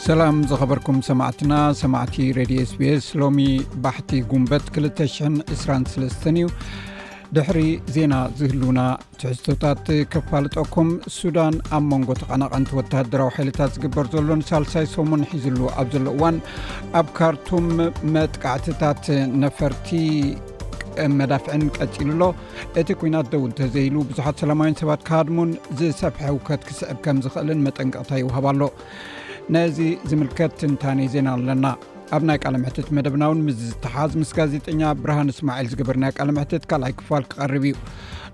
ሰላም ዝኸበርኩም ሰማዕትና ሰማዕቲ ሬድዮ ስቤስ ሎሚ ባሕቲ ጉንበት 223 እዩ ድሕሪ ዜና ዝህልውና ትሕዝቶታት ከፋልጠኩም ሱዳን ኣብ መንጎ ተቐናቐንቲ ወተሃደራዊ ሓይልታት ዝግበር ዘሎን ሳልሳይ ሰሙን ሒዝሉ ኣብ ዘሎ እዋን ኣብ ካርቱም መጥቃዕትታት ነፈርቲ መዳፍዕን ቀፂሉ ኣሎ እቲ ኩናት ደው እንተዘይሉ ብዙሓት ሰላማውያን ሰባት ካድሙን ዝሰፍሐ ውከት ክስዕብ ከም ዝኽእልን መጠንቀቕታ ይውሃብ ኣሎ ነዚ ዝምልከት ትንታኔ ዜና ኣለና ኣብ ናይ ቃል ምሕትት መደብና እውን ምስ ዝተሓዝ ምስ ጋዜጠኛ ብርሃን እስማዒል ዝገበርናይ ቃል ምሕትት ካልኣይ ክፋል ክቐርብ እዩ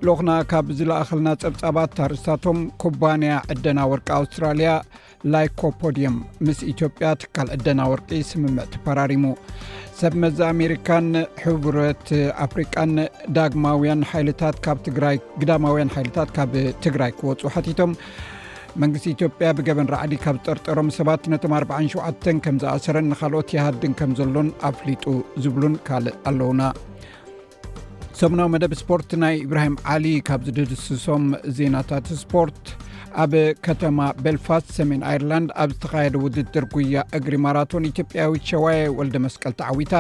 ሎክና ካብ ዝለኣኸልና ፀብፃባት ኣርስታቶም ኩባንያ ዕደና ወርቂ ኣውስትራልያ ላይኮፖድየም ምስ ኢትዮጵያ ትካል ዕደና ወርቂ ስምምዕ ተፈራሪሙ ሰብ መዚ ኣሜሪካን ሕቡረት ኣፍሪቃን ዳግማውያን ሓይልታት ካብ ትግራይ ግዳማውያን ሓይልታት ካብ ትግራይ ክወፁ ሓቲቶም መንግስቲ ኢትዮጵያ ብገበን ራዕዲ ካብ ዝጠርጠሮም ሰባት ነቶም 47 ከም ዝኣሰረን ንካልኦት ይሃድን ከም ዘሎን ኣፍሊጡ ዝብሉን ካልእ ኣለውና ሰሙናዊ መደብ ስፖርት ናይ ኢብራሂም ዓሊ ካብ ዝድድስሶም ዜናታት ስፖርት ኣብ ከተማ ቤልፋስት ሰሜን ኣይርላንድ ኣብ ዝተኻየደ ውድድር ጉያ እግሪ ማራቶን ኢትዮጵያዊት ሸዋየ ወልደ መስቀል ተዓዊታ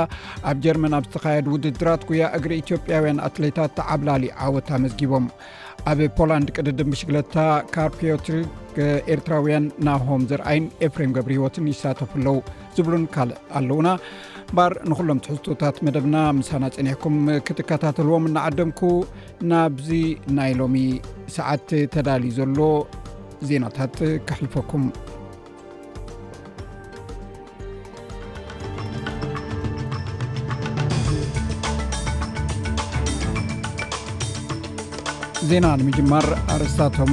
ኣብ ጀርመን ኣብ ዝተኻየዱ ውድድራት ጉያ እግሪ ኢትዮጵያውያን ኣትሌታት ተዓብላሊ ዓወት ኣመዝጊቦም ኣብ ፖላንድ ቅድድም ብሽግለታ ካርፒዮትሪክ ኤርትራውያን ናሆም ዘርኣይን ኤፍሬም ገብሪ ሂወትን ይሳተፉ ኣለው ዝብሉን ካልእ ኣለውና ባር ንኩሎም ትሕዝቶታት መደብና ምሳና ፀኒሕኩም ክትከታተልዎም እናዓደምኩ ናብዚ ናይ ሎሚ ሰዓት ተዳልዩ ዘሎ ዜናታት ከሕልፈኩም ዜና ንምጅማር ኣርስታቶም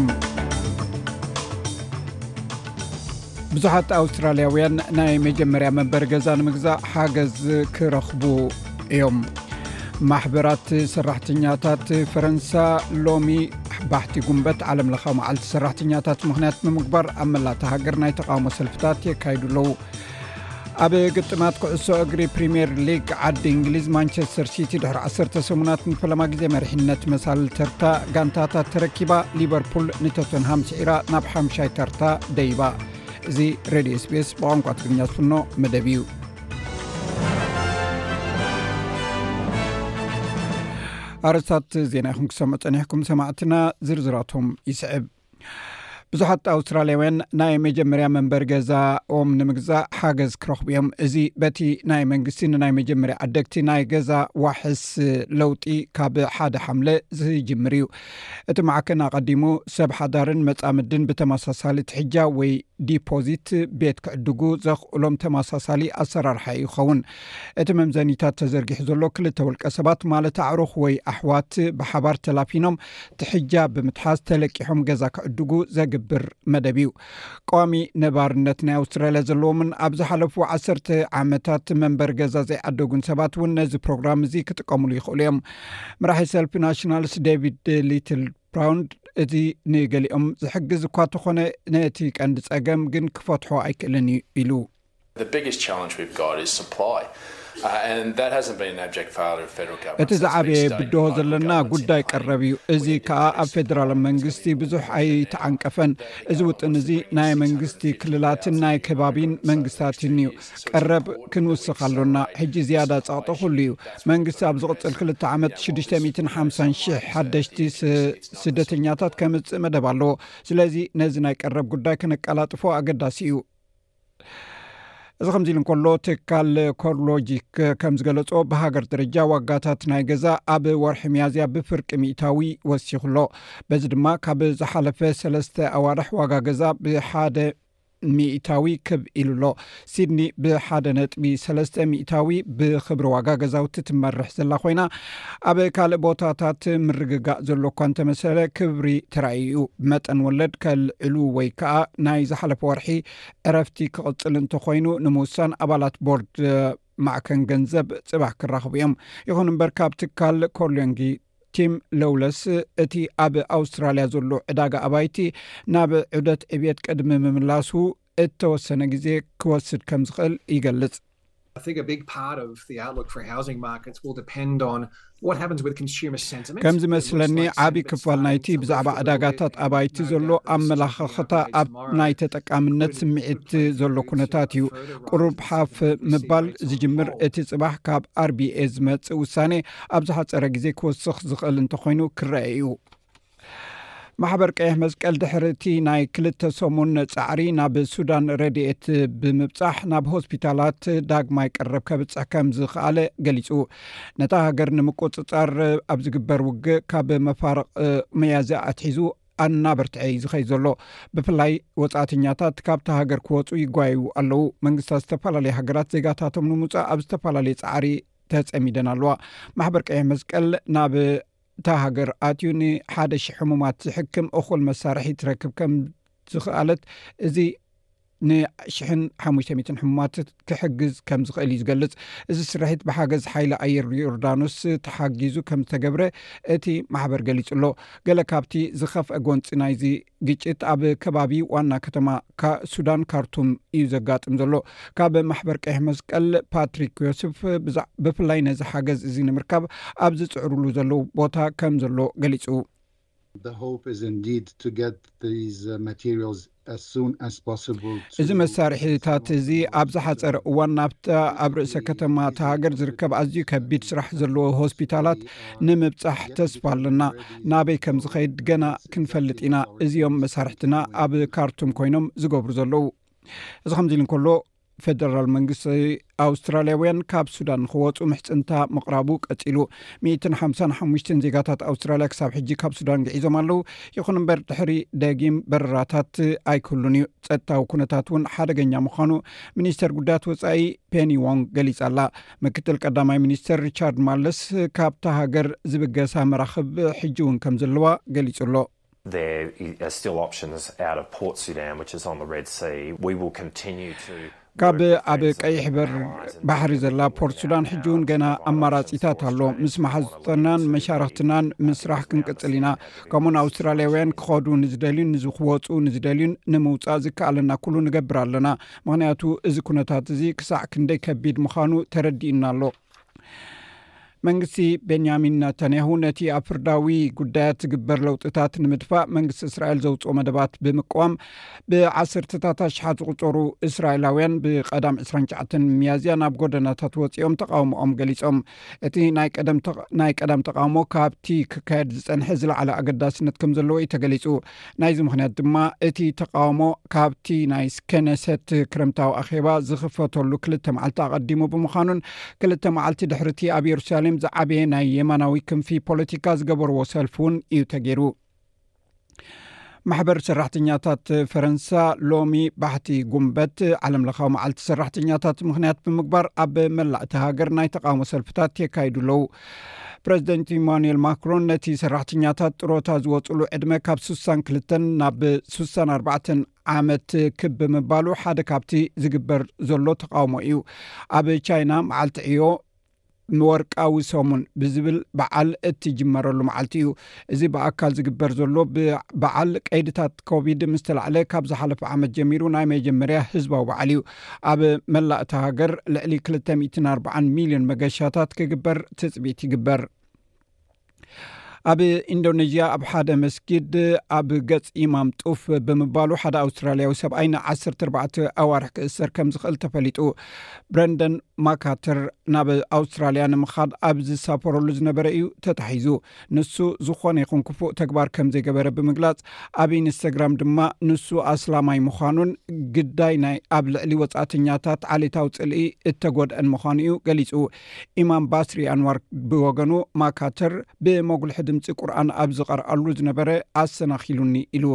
ብዙሓት ኣውስትራልያውያን ናይ መጀመርያ መንበሪ ገዛ ንምግዛእ ሓገዝ ክረኽቡ እዮም ማሕበራት ሰራሕተኛታት ፈረንሳ ሎሚ ባሕቲ ጉንበት ዓለም ለኻ መዓልቲ ሰራሕተኛታት ምክንያት ብምግባር ኣብ መላእቲ ሃገር ናይ ተቃውሞ ሰልፍታት የካይዱ ኣለዉ ኣብ ግጥማት ክዕሶ እግሪ ፕሪምየር ሊግ ዓዲ እንግሊዝ ማንቸስተር ሲቲ ድሕሪ 1ሰተ ሰሙናት ንፈለማ ግዜ መርሒነት መሳል ተርታ ጋንታታት ተረኪባ ሊቨርፑል ንቶተንሃም ስዒራ ናብ ሓምሻይ ተርታ ደይባ እዚ ሬድዮ ስፔስ ብቋንቋ ትግርኛ ዝፍኖ መደብ እዩ ኣረስታት ዜና ይኹም ክሰምዑ ፀኒሕኩም ሰማዕትና ዝርዝራቶም ይስዕብ ብዙሓት ኣውስትራልያውያን ናይ መጀመርያ መንበሪ ገዛኦም ንምግዛእ ሓገዝ ክረኽቡ እዮም እዚ በቲ ናይ መንግስቲ ንናይ መጀመርያ ዓደግቲ ናይ ገዛ ዋሕስ ለውጢ ካብ ሓደ ሓምለ ዝጅምር እዩ እቲ ማዕከን ኣቐዲሙ ሰብ ሓዳርን መጻምድን ብተመሳሳሊ ትሕጃ ወይ ዲፖዚት ቤት ክዕድጉ ዘኽእሎም ተመሳሳሊ ኣሰራርሓ እዩ ይኸውን። እቲ መምዘኒታት ተዘርጊሑ ዘሎ ክልተ ውልቀ ሰባት ማለት ኣዕሩኽ ወይ ኣሕዋት ብሓባር ተላፊኖም ትሕጃ ብምትሓዝ ተለቂሖም ገዛ ክዕድጉ ዘግብር መደብ እዩ። ቀዋሚ ነባርነት ናይ ኣውስትራልያ ዘለዎምን ኣብ ዝሓለፉ ዓሰርተ ዓመታት መንበሪ ገዛ ዘይዓደጉን ሰባት እውን ነዚ ፕሮግራም እዚ ክጥቀምሉ ይኽእሉ እዮም መራሒ ሰልፊ ናሽናልስ ዳቪድ ሊትል ብራውንድ እዚ ንገሊኦም ዝሕግዝ እኳ ተኾነ ነቲ ቀንዲ ፀገም ግን ክፈትሖ ኣይክእልን እዩ ኢሉ እቲ ዝዓበየ ብድሆ ዘለና ጉዳይ ቀረብ እዩ። እዚ ከኣ ኣብ ፌደራል መንግስቲ ብዙሕ ኣይተዓንቀፈን። እዚ ውጥን እዚ ናይ መንግስቲ ክልላትን ናይ ከባቢን መንግስታትን እዩ። ቀረብ ክንውስኽ ኣሎና። ሕጂ ዝያዳ ጸቕጢ ኩሉ እዩ። መንግስቲ ኣብ ዝቕጽል ክልተ ዓመት ሽዱሽተ ሚእትን ሓምሳን ሽሕ ሓደሽቲ ስደተኛታት ከምጽእ መደብ ኣለዎ። ስለዚ ነዚ ናይ ቀረብ ጉዳይ ከነቀላጥፎ ኣገዳሲ እዩ። እዚ ከምዚ ኢሉ እንከሎ ትካል ኮርሎጂክ ከም ዝገለፆ ብሃገር ደረጃ ዋጋታት ናይ ገዛ ኣብ ወርሒ መያዝያ ብፍርቂ ሚእታዊ ወሲኹሎ በዚ ድማ ካብ ዝሓለፈ ሰለስተ ኣዋርሕ ዋጋ ገዛ ብሓደ ሚእታዊ ክብ ኢሉ ኣሎ ሲድኒ ብሓደ ነጥቢ ሰለስተ ሚእታዊ ብክብሪ ዋጋ ገዛውቲ ትመርሕ ዘላ ኮይና ኣብ ካልእ ቦታታት ምርግጋእ ዘሎ እኳ እንተመሰለ ክብሪ ተራእዩ እዩ። መጠን ወለድ ከልዕሉ ወይ ከኣ ናይ ዝሓለፈ ወርሒ ዕረፍቲ ክቕጽል እንተኾይኑ ንምውሳን ኣባላት ቦርድ ማዕከን ገንዘብ ጽባሕ ክራኽቡ እዮም። ይኹን እምበር ካብ ትካል ኮርሊዮንጊ ቲም ለውለስ እቲ ኣብ ኣውስትራልያ ዘሎ ዕዳጋ ኣባይቲ ናብ ዑደት ዕብየት ቅድሚ ምምላሱ እተወሰነ ግዜ ክወስድ ከም ዝኽእል ይገልጽ። ከም ዝመስለኒ ዓቢ ክፋል ናይቲ ብዛዕባ ዕዳጋታት ኣባይቲ ዘሎ ኣመላኻኽታ ኣብ ናይ ተጠቃምነት ስምዒት ዘሎ ኩነታት እዩ። ቁሩብ ሓፍ ምባል ዝጅምር እቲ ጽባሕ ካብ RBA ዝመጽእ ውሳኔ ኣብ ዝሓጸረ ግዜ ክወስኽ ዝኽእል እንተኾይኑ ክረኣ እዩ። ማሕበር ቀይሕ መስቀል ድሕሪ እቲ ናይ ክልተ ሰሙን ፃዕሪ ናብ ሱዳን ረድኤት ብምብፃሕ ናብ ሆስፒታላት ዳግማይ ቀረብ ከብፅሕ ከም ዝኸኣለ ገሊፁ ነታ ሃገር ንምቁፅፃር ኣብ ዝግበር ውግእ ካብ መፋርቕ መያዝያ ኣትሒዙ ኣናበርትዐ እዩ ዝኸይ ዘሎ ብፍላይ ወፃእተኛታት ካብቲ ሃገር ክወፁ ይጓየዩ ኣለው መንግስታት ዝተፈላለዩ ሃገራት ዜጋታቶም ንምውፃእ ኣብ ዝተፈላለዩ ፃዕሪ ተፀሚደን ኣለዋ ማሕበር ቀይሕ መስቀል ናብ እታ ሃገር ኣትዩ ንሓደ ሽሕ ሕሙማት ዝሕክም እኹል መሳርሒ ትረክብ ከም ዝኽኣለት እዚ ንሽሕን ሓሙሽተ ሚትን ሕሙማት ክሕግዝ ከም ዝኽእል እዩ ዝገልጽ እዚ ስርሒት ብሓገዝ ሓይሊ ኣየር ዮርዳኖስ ተሓጊዙ ከም ዝተገብረ እቲ ማሕበር ገሊጹ ኣሎ ገለ ካብቲ ዝኸፍአ ጎንፂ ናይዚ ግጭት ኣብ ከባቢ ዋና ከተማ ሱዳን ካርቱም እዩ ዘጋጥም ዘሎ ካብ ማሕበር ቀይሕ መስቀል ፓትሪክ ዮስፍ ብፍላይ ነዚ ሓገዝ እዚ ንምርካብ ኣብ ዝፅዕርሉ ዘለዉ ቦታ ከም ዘሎ ገሊፁ እዚ መሳርሒታት እዚ ኣብ ዝሓፀረ እዋን ናብቲ ኣብ ርእሰ ከተማ ተሃገር ዝርከብ ኣዝዩ ከቢድ ስራሕ ዘለዎ ሆስፒታላት ንምብፃሕ ተስፋ ኣለና ናበይ ከም ዝኸይድ ገና ክንፈልጥ ኢና እዚኦም መሳርሕትና ኣብ ካርቱም ኮይኖም ዝገብሩ ዘለዉ እዚ ከምዚ ኢሉ እንከሎ ፈደራል መንግስቲ ኣውስትራልያውያን ካብ ሱዳን ንክወፁ ምሕፅንታ ምቕራቡ ቀፂሉ 1ሓሓሙሽ ዜጋታት ኣውስትራልያ ክሳብ ሕጂ ካብ ሱዳን ግዒዞም ኣለው ይኹን እምበር ድሕሪ ደጊም በረራታት ኣይክህሉን እዩ ፀጥታዊ ኩነታት እውን ሓደገኛ ምዃኑ ሚኒስተር ጉዳያት ወፃኢ ፔኒ ዎንግ ገሊፃ ኣላ ምክትል ቀዳማይ ሚኒስትር ሪቻርድ ማለስ ካብታ ሃገር ዝብገሳ መራኽብ ሕጂ እውን ከም ዘለዋ ገሊጹ ኣሎ ካብ ኣብ ቀይሕ በር ባሕሪ ዘላ ፖርት ሱዳን ሕጂ እውን ገና ኣማራፂታት ኣሎ ምስ መሓዙትናን መሻርክትናን ምስራሕ ክንቅፅል ኢና ከምኡውን ኣውስትራልያውያን ክኸዱ ንዝደልዩን ንዝክወፁ ንዝደልዩን ንምውፃእ ዝከኣለና ኩሉ ንገብር ኣለና ምኽንያቱ እዚ ኩነታት እዚ ክሳዕ ክንደይ ከቢድ ምዃኑ ተረዲኡና ኣሎ። መንግስቲ ቤንያሚን ናታንያሁ ነቲ ኣብ ፍርዳዊ ጉዳያት ዝግበር ለውጥታት ንምድፋእ መንግስቲ እስራኤል ዘውፅኦ መደባት ብምቅዋም ብዓሰርተታት ኣሽሓት ዝቁፀሩ እስራኤላውያን ብቀዳም 29 ሚያዝያ ናብ ጎደናታት ወፂኦም ተቃውሞኦም ገሊፆም እቲ ናይ ቀዳም ተቃውሞ ካብቲ ክካየድ ዝፀንሐ ዝለዓለ ኣገዳስነት ከም ዘለዎ እዩ ተገሊፁ ናይዚ ምክንያት ድማ እቲ ተቃውሞ ካብቲ ናይ ስከነሰት ክረምታዊ ኣኼባ ዝኽፈተሉ ክልተ መዓልቲ ኣቐዲሙ ብምዃኑን ክልተ መዓልቲ ድሕሪቲ ኣብ የሩሳሌም ዝዓበየ ናይ የማናዊ ክንፊ ፖለቲካ ዝገበርዎ ሰልፊ እውን እዩ ተገይሩ ማሕበር ሰራሕተኛታት ፈረንሳ ሎሚ ባሕቲ ጉንበት ዓለም ለኻዊ መዓልቲ ሰራሕተኛታት ምክንያት ብምግባር ኣብ መላእቲ ሃገር ናይ ተቃውሞ ሰልፍታት የካይዱ ኣለዉ ፕረዚደንት ኢማኑኤል ማክሮን ነቲ ሰራሕተኛታት ጥሮታ ዝወፅሉ ዕድመ ካብ ስሳን ክልተን ናብ ስሳን ኣርባዕተን ዓመት ክብ ምባሉ ሓደ ካብቲ ዝግበር ዘሎ ተቃውሞ እዩ ኣብ ቻይና መዓልቲ ዕዮ ንወርቃዊ ሰሙን ብዝብል በዓል እትጅመረሉ መዓልቲ እዩ እዚ ብኣካል ዝግበር ዘሎ ብዓል ቀይድታት ኮቪድ ምስ ተላዕለ ካብ ዝሓለፈ ዓመት ጀሚሩ ናይ መጀመርያ ህዝባዊ በዓል እዩ ኣብ መላእ እቲ ሃገር ልዕሊ 240 ሚልዮን መገሻታት ክግበር ትፅቢት ይግበር ኣብ ኢንዶነዥያ ኣብ ሓደ መስጊድ ኣብ ገፅ ኢማም ጡፍ ብምባሉ ሓደ ኣውስትራልያዊ ሰብኣይ ን14 ኣዋርሕ ክእሰር ከም ዝኽእል ተፈሊጡ ብረንደን ማካተር ናብ ኣውስትራልያ ንምኻድ ኣብ ዝሳፈረሉ ዝነበረ እዩ ተታሒዙ ንሱ ዝኾነ ይኹን ክፉእ ተግባር ከም ዘይገበረ ብምግላጽ፣ ኣብ ኢንስተግራም ድማ ንሱ ኣስላማይ ምዃኑን ግዳይ ናይ ኣብ ልዕሊ ወጻእተኛታት ዓሌታዊ ጽልኢ እተጐድኣን ምዃኑ እዩ ገሊጹ። ኢማም ባስሪ ኣንዋር ብወገኑ፣ ማካተር ብመጕልሒ ድምጺ ቁርኣን ኣብ ዝቐርኣሉ ዝነበረ ኣሰናኺሉኒ ኢሉ።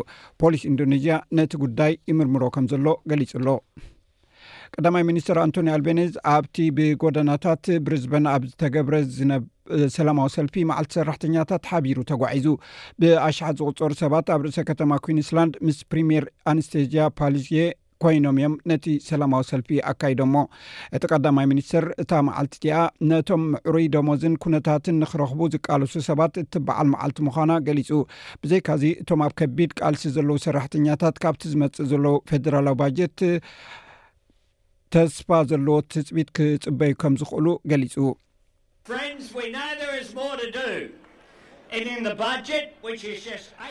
ፖሊስ ኢንዶነዥያ ነቲ ጕዳይ ይምርምሮ ከም ዘሎ ገሊጹ ኣሎ። ቀዳማይ ሚኒስትር ኣንቶኒ ኣልቤኔዝ ኣብቲ ብጎደናታት ብሪዝበን ኣብ ዝተገብረ ሰላማዊ ሰልፊ መዓልቲ ሰራሕተኛታት ሓቢሩ ተጓዒዙ ብኣሽሓት ዝቁፀሩ ሰባት ኣብ ርእሰ ከተማ ኩንስላንድ ምስ ፕሪምየር ኣንስቴዝያ ፓሊስየ ኮይኖም እዮም ነቲ ሰላማዊ ሰልፊ ኣካይዶሞ እቲ ቀዳማይ ሚኒስትር እታ መዓልቲ እቲኣ ነቶም ምዕሩይ ደሞዝን ኩነታትን ንክረኽቡ ዝቃለሱ ሰባት እትበዓል መዓልቲ ምዃና ገሊፁ ብዘይካዚ እቶም ኣብ ከቢድ ቃልሲ ዘለዉ ሰራሕተኛታት ካብቲ ዝመፅእ ዘሎ ፌደራላዊ ባጀት ተስፋ ዘለዎ ትፅቢት ክፅበዩ ከም ዝኽእሉ ገሊፁ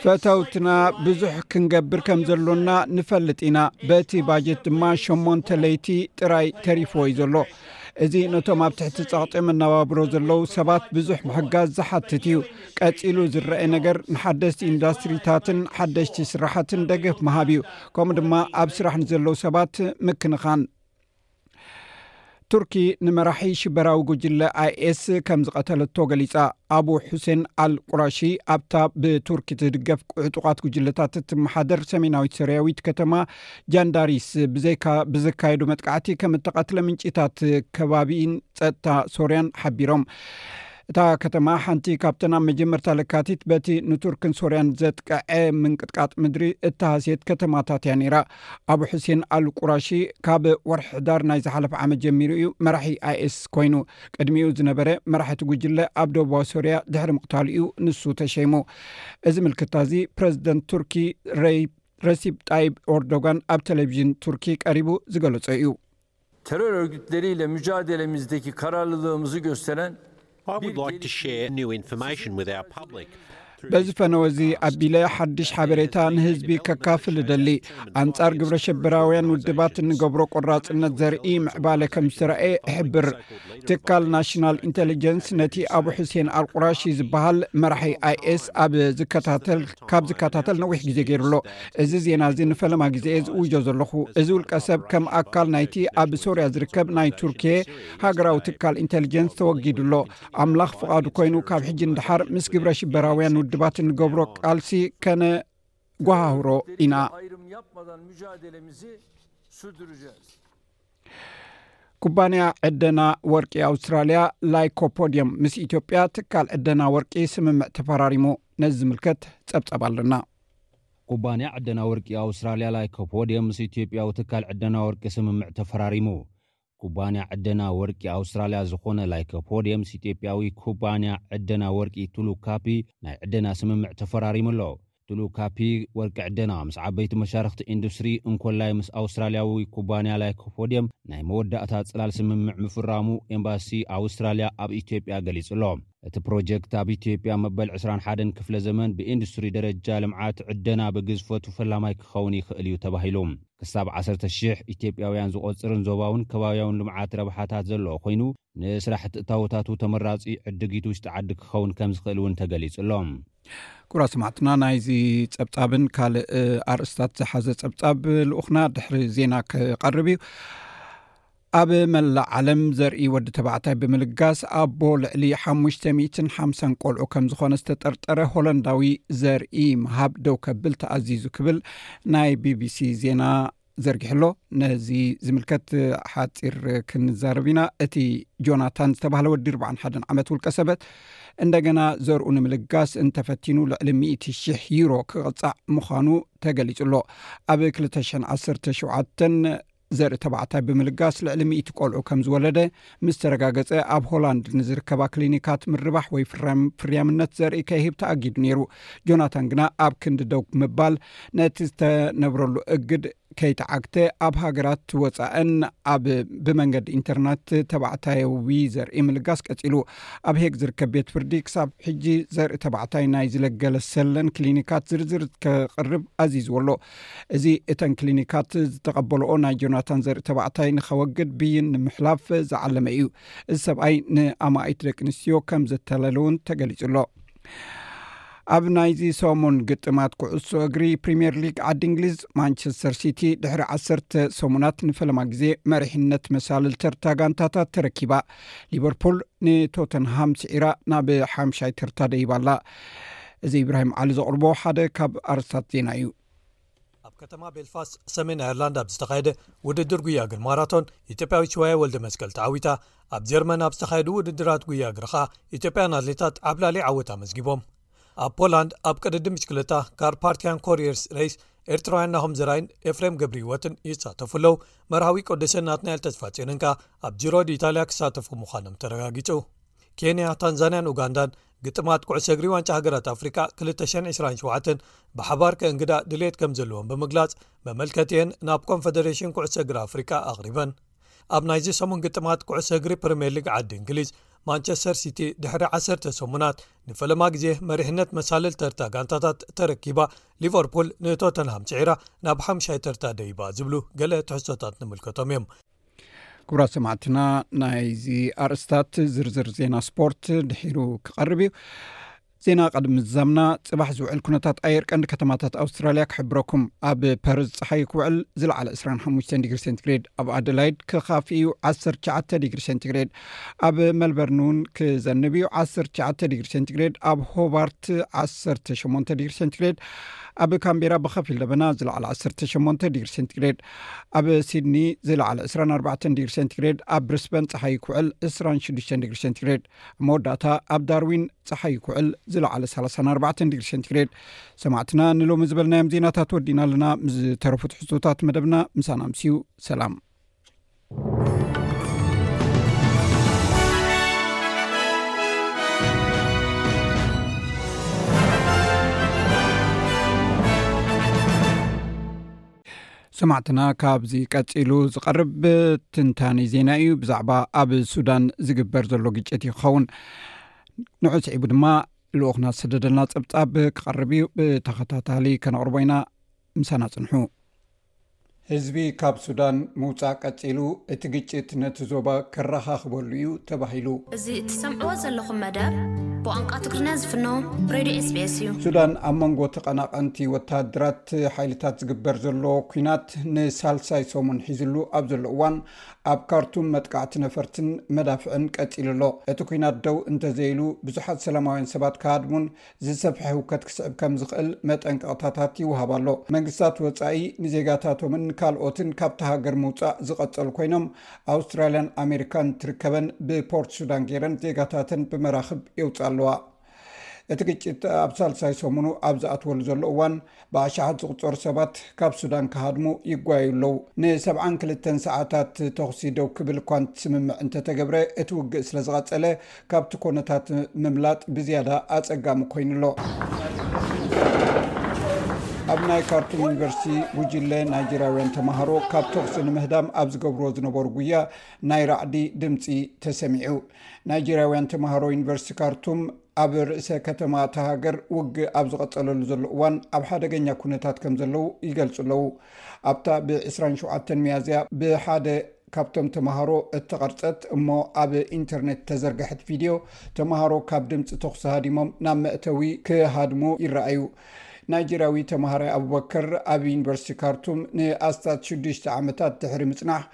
ፈተውትና ብዙሕ ክንገብር ከም ዘሎና ንፈልጥ ኢና በቲ ባጀት ድማ ሸሞንተ ለይቲ ጥራይ ተሪፍዎ እዩ ዘሎ እዚ ነቶም ኣብ ትሕቲ ጸቕጢ መነባብሮ ዘለዉ ሰባት ብዙሕ ምሕጋዝ ዝሓትት እዩ ቀጺሉ ዝረኣየ ነገር ንሓደስቲ ኢንዳስትሪታትን ሓደሽቲ ስራሓትን ደገፍ ምሃብ እዩ ከምኡ ድማ ኣብ ስራሕ ንዘለዉ ሰባት ምክንኻን ቱርኪ ንመራሒ ሽበራዊ ጉጅለ ኣይኤስ ከም ዝቐተለቶ ገሊጻ ኣቡ ሑሴን ኣልቁራሺ ኣብታ ብቱርኪ ትድገፍ ዕጡቓት ጉጅለታት እትመሓደር ሰሜናዊት ሶርያዊት ከተማ ጃንዳሪስ ብዘይካ ብዘካየዱ መጥቃዕቲ ከም እተቐትለ ምንጪታት ከባቢን ፀጥታ ሶርያን ሓቢሮም እታ ከተማ ሓንቲ ካብተን ኣብ መጀመርታ ለካቲት በቲ ንቱርክን ሶርያን ዘጥቀዐ ምንቅጥቃጥ ምድሪ እተሃስየት ከተማታት እያ ነይራ ኣቡ ሑሴን ኣልቁራሺ ካብ ወርሒ ሕዳር ናይ ዝሓለፈ ዓመት ጀሚሩ እዩ መራሒ ኣይኤስ ኮይኑ ቅድሚኡ ዝነበረ መራሕቲ ጉጅለ ኣብ ደቡባዊ ሶርያ ድሕሪ ምቕታሉ እዩ ንሱ ተሸይሙ እዚ ምልክታ እዚ ፕረዚደንት ቱርኪ ረይፕ ረሲብ ጣይብ ኦርዶጋን ኣብ ተለቪዥን ቱርኪ ቀሪቡ ዝገለጾ እዩ። Terör örgütleri ile mücadelemizdeki kararlılığımızı gösteren በዚ ፈነወ እዚ ኣቢለ ሓድሽ ሓበሬታ ንህዝቢ ከካፍል እደሊ ኣንጻር ግብረ ሸበራውያን ውድባት እንገብሮ ቆራጽነት ዘርኢ ምዕባለ ከም ዝተረእየ እሕብር ትካል ናሽናል ኢንተሊጀንስ ነቲ ኣብ ሑሴን ኣልቁራሺ ዝበሃል መራሒ ኣይኤስ ኣብ ዝከታተል ካብ ዝከታተል ነዊሕ ግዜ ገይሩ ኣሎ እዚ ዜና እዚ ንፈለማ ግዜ እየ ዝእውጆ ዘለኹ እዚ ውልቀ ሰብ ከም ኣካል ናይቲ ኣብ ሶርያ ዝርከብ ናይ ቱርክየ ሃገራዊ ትካል ኢንተሊጀንስ ተወጊዱ ኣሎ ኣምላኽ ፍቓዱ ኮይኑ ካብ ሕጂ ንድሓር ምስ ግብረ ሽበራውያን ውድባት እንገብሮ ቃልሲ ከነ ጎሃህሮ ኢና። ኩባንያ ዕደና ወርቂ ኣውስትራልያ ላይኮፖድየም ምስ ኢትዮጵያ ትካል ዕደና ወርቂ ስምምዕ ተፈራሪሙ ነዚ ዝምልከት ጸብጸብ ኣለና። ኩባንያ ዕደና ወርቂ ኣውስትራልያ ላይኮፖድየም ምስ ኢትዮጵያዊ ትካል ዕደና ወርቂ ስምምዕ ተፈራሪሙ። ኩባንያ ዕደና ወርቂ ኣውስትራልያ ዝኾነ ላይከፖድየምስ ኢትዮጵያዊ ኩባንያ ዕደና ወርቂ ቱሉ ካፒ ናይ ዕደና ስምምዕ ተፈራሪሙ ኣሎ። ቱሉ ካፒ ወርቂ ዕደና ምስ ዓበይቲ መሻርኽቲ ኢንዱስትሪ እንኮላይ ምስ ኣውስትራልያዊ ኩባንያ ላይኮፖድየም ናይ መወዳእታ ጽላል ስምምዕ ምፍራሙ ኤምባሲ ኣውስትራልያ ኣብ ኢትዮጵያ ገሊጹ'ሎ። እቲ ፕሮጀክት ኣብ ኢትዮጵያ መበል ዕስራን ሓደን ክፍለ ዘመን ብኢንዱስትሪ ደረጃ ልምዓት ዕደና ብግዝፈቱ ፈላማይ ክኸውን ይኽእል'ዩ ተባሂሉ። ክሳብ ዓሰርተ ሽሕ ኢትዮጵያውያን ዝቖጽርን ዞባውን ከባብያውን ልምዓት ረብሓታት ዘለዎ ኮይኑ፣ ንስራሕቲ እታዎታቱ ተመራጺ ዕድጊት ውሽጢ ዓዲ ክኸውን ከምዝኽእል እውን ተገሊጹ ኣሎ። ክቡራት ሰማዕትና ናይዚ ጸብጻብን ካልእ ኣርእስታት ዝሓዘ ጸብጻብ ልኡኽና ድሕሪ ዜና ክቐርብ እዩ። ኣብ መላእ ዓለም ዘርኢ ወዲ ተባዕታይ ብምልጋስ ኣቦ ልዕሊ ሓሙሽተ ሚእትን ሓምሳን ቆልዑ ከም ዝኾነ ዝተጠርጠረ ሆለንዳዊ ዘርኢ ምሃብ ደው ከብል ተኣዚዙ ክብል ናይ ቢቢሲ ዜና ዘርጊሑ ኣሎ ነዚ ዝምልከት ሓፂር ክንዛረብ ኢና እቲ ጆናታን ዝተባሃለ ወዲ ርባዓን ሓደን ዓመት ውልቀ ሰበት እንደገና ዘርኡ ንምልጋስ እንተፈቲኑ ልዕሊ 1000 ዩሮ ክቕፃዕ ምዃኑ ተገሊጹ ኣሎ ኣብ 217 ዘርኢ ተባዕታይ ብምልጋስ ልዕሊ ሚእቲ ቆልዑ ከም ዝወለደ ምስ ተረጋገጸ ኣብ ሆላንድ ንዝርከባ ክሊኒካት ምርባሕ ወይ ፍርያምነት ዘርኢ ከይህብ ተኣጊዱ ነይሩ ጆናታን ግና ኣብ ክንዲ ደው ምባል ነቲ ዝተነብረሉ እግድ ከይተዓግተ ኣብ ሃገራት ወፃእን ኣብ ብመንገዲ ኢንተርነት ተባዕታያዊ ዘርኢ ምልጋስ ቀፂሉ ኣብ ሄግ ዝርከብ ቤት ፍርዲ ክሳብ ሕጂ ዘርኢ ተባዕታይ ናይ ዝለገለሰለን ክሊኒካት ዝርዝር ከቅርብ ኣዚዝዎ ኣሎ እዚ እተን ክሊኒካት ዝተቐበልኦ ናይ ጆናታን ዘርኢ ተባዕታይ ንኸወግድ ብይን ንምሕላፍ ዝዓለመ እዩ እዚ ሰብኣይ ንኣማኢት ደቂ ኣንስትዮ ከም ዘተለለ እውን ተገሊጹ ኣሎ ኣብ ናይዚ ሰሙን ግጥማት ኩዕሶ እግሪ ፕሪምየር ሊግ ዓዲ እንግሊዝ ማንቸስተር ሲቲ ድሕሪ ዓሰርተ ሰሙናት ንፈለማ ግዜ መሪሕነት መሳልል ተርታ ጋንታታት ተረኪባ ሊቨርፑል ንቶተንሃም ስዒራ ናብ ሓምሻይ ተርታ ደይባ ኣላ እዚ ኢብራሂም ዓሊ ዘቕርቦ ሓደ ካብ ኣርስታት ዜና እዩ ኣብ ከተማ ቤልፋስት ሰሜን ኣየርላንድ ኣብ ዝተኻየደ ውድድር ጉያ እግር ማራቶን ኢትዮጵያዊት ሽዋያ ወልደ መስቀል ተዓዊታ ኣብ ጀርመን ኣብ ዝተኻየዱ ውድድራት ጉያ እግሪ ኸኣ ኢትዮጵያን ኣትሌታት ዓብላሊ ዓወት ኣመዝጊቦም ኣብ ፖላንድ ኣብ ቅድዲ ምሽክለታ ካር ፓርቲያን ኮርየርስ ሬይስ ኤርትራውያን ናኹም ዘራይን ኤፍሬም ገብሪ ህወትን ይሳተፉ ኣለው መርሃዊ ቆደሰን ናትናኤል ተስፋጽዮንን ከኣ ኣብ ጅሮድ ኢታልያ ክሳተፉ ምዃኖም ተረጋጊጹ ኬንያ ታንዛንያን ኡጋንዳን ግጥማት ኩዕሶ እግሪ ዋንጫ ሃገራት ኣፍሪቃ 227 ብሓባር ከእንግዳ ድልት ከም ዘለዎም ብምግላጽ መመልከቲኤን ናብ ኮንፈደሬሽን ኩዕሶ እግሪ ኣፍሪቃ ኣቕሪበን ኣብ ናይዚ ሰሙን ግጥማት ኩዕሶ እግሪ ፕሪምየር ሊግ ዓዲ እንግሊዝ ማንቸስተር ሲቲ ድሕሪ 1ሰተ ሰሙናት ንፈለማ ግዜ መሪሕነት መሳልል ተርታ ጋንታታት ተረኪባ ሊቨርፑል ንእቶተንሃም ስዒራ ናብ ሓሙሻይ ተርታ ደይባ ዝብሉ ገለ ትሕሶታት ንምልከቶም እዮም ክብራት ሰማዕትና ናይዚ ኣርእስታት ዝርዝር ዜና ስፖርት ድሒሩ ክቐርብ እዩ ዜና ቀድሚ ምዛምና ፅባሕ ዝውዕል ኩነታት ኣየር ቀንዲ ከተማታት ኣውስትራልያ ክሕብረኩም ኣብ ፐርዝ ፀሓይ ክውዕል ዝለዓለ 25 ዲግሪ ሴንትግሬድ ኣብ ኣደላይድ ክካፍ እዩ 19 ዲግሪ ሴንትግሬድ ኣብ መልበርን እውን ክዘንብ እዩ 19 ዲግሪ ሴንትግሬድ ኣብ ሆባርት 18 ዲግሪ ሴንትግሬድ ኣብ ካምቢራ ብከፊል ለበና ዝለዕለ 18 ዲግሪ ሴንትግሬድ ኣብ ሲድኒ ዝለዓለ 24 ዲግሪ ሴንቲግሬድ ኣብ ብሪስበን ፀሓይ ይኩዕል 26 ዲግሪ ሴንቲግሬድ ኣብ መወዳእታ ኣብ ዳርዊን ፀሓይ ይኩዕል ዝለዓለ 34 ዲግሪ ሴንቲግሬድ ሰማዕትና ንሎሚ ዝበልናዮም ዜናታት ወዲና ኣለና ምስ ዝተረፉት ሕዝቶታት መደብና ምሳና ምስዩ ሰላም ሰማዕትና ካብዚ ቀፂሉ ዝቐርብ ትንታኒ ዜና እዩ ብዛዕባ ኣብ ሱዳን ዝግበር ዘሎ ግጭት እዩ ክኸውን ንዑ ስዒቡ ድማ ልኡክና ዝሰደደልና ፀብፃብ ክቐርብ እዩ ብተኸታታሊ ከነቕርቦ ኢና ምሳና ፅንሑ ህዝቢ ካብ ሱዳን ምውጻእ ቀጺሉ እቲ ግጭት ነቲ ዞባ ከረኻኽበሉ እዩ ተባሂሉ። እዚ እትሰምዕዎ ዘለኹም መደብ ብቋንቋ ትግርኛ ዝፍኖ ሬድዮ ኤስቢኤስ እዩ። ሱዳን ኣብ መንጎ ተቐናቐንቲ ወተሃደራት ሓይልታት ዝግበር ዘሎ ኲናት ንሳልሳይ ሰሙን ሒዝሉ ኣብ ዘሎ እዋን ኣብ ካርቱም መጥቃዕቲ ነፈርትን መዳፍዕን ቀጺሉ ኣሎ። እቲ ኲናት ደው እንተዘይሉ ብዙሓት ሰላማውያን ሰባት ክሃድሙን ዝሰፍሐ ህውከት ክስዕብ ከም ዝኽእል መጠንቀቕታታት ይወሃብ ኣሎ። መንግስታት ወጻኢ ንዜጋታቶምን ንካልኦትን ካብታ ሃገር ምውጻእ ዝቐጸሉ ኮይኖም፣ ኣውስትራልያን ኣሜሪካን እትርከበን ብፖርት ሱዳን ገይረን ዜጋታተን ብመራኽብ የውጽኣ ኣለዋ። እቲ ግጭት ኣብ ሳልሳይ ሰሙኑ ኣብ ዝኣትወሉ ዘሎ እዋን፣ ብኣሽሓት ዝቑጸሩ ሰባት ካብ ሱዳን ክሃድሙ ይጓየዩ ኣለዉ። ንሰብዓን ክልተን ሰዓታት ተዅሲ ደው ክብል እኳ ስምምዕ እንተተገብረ፣ እቲ ውግእ ስለ ዝቐጸለ ካብቲ ኰነታት ምምላጥ ብዝያዳ ኣጸጋሚ ኰይኑ ኣሎ። ኣብ ናይ ካርቱም ዩኒቨርሲቲ ጕጅለ ናይጀርያውያን ተመሃሮ ካብ ተዅሲ ንምህዳም ኣብ ዝገብርዎ ዝነበሩ ጕያ ናይ ራዕዲ ድምጺ ተሰሚዑ። ናይጀርያውያን ተመሃሮ ዩኒቨርሲቲ ካርቱም፣ ኣብ ርእሰ ከተማ እታ ሃገር ውግእ ኣብ ዝቐፀለሉ ዘሎ እዋን ኣብ ሓደገኛ ኩነታት ከም ዘለዉ ይገልፁ ኣለዉ። ኣብታ ብ ዕስራን ሸውዓተን ሚያዝያ ብሓደ ካብቶም ተምሃሮ እተቐርፀት እሞ ኣብ ኢንተርኔት እተዘርገሐት ቪድዮ፣ ተምሃሮ ካብ ድምፂ ተኹሲ ሃዲሞም ናብ መእተዊ ክሃድሙ ይረኣዩ። ናይጀርያዊ ተምሃራይ ኣቡበከር ኣብ ዩኒቨርሲቲ ካርቱም ንኣስታት ሽዱሽተ ዓመታት ድሕሪ ምፅናሕ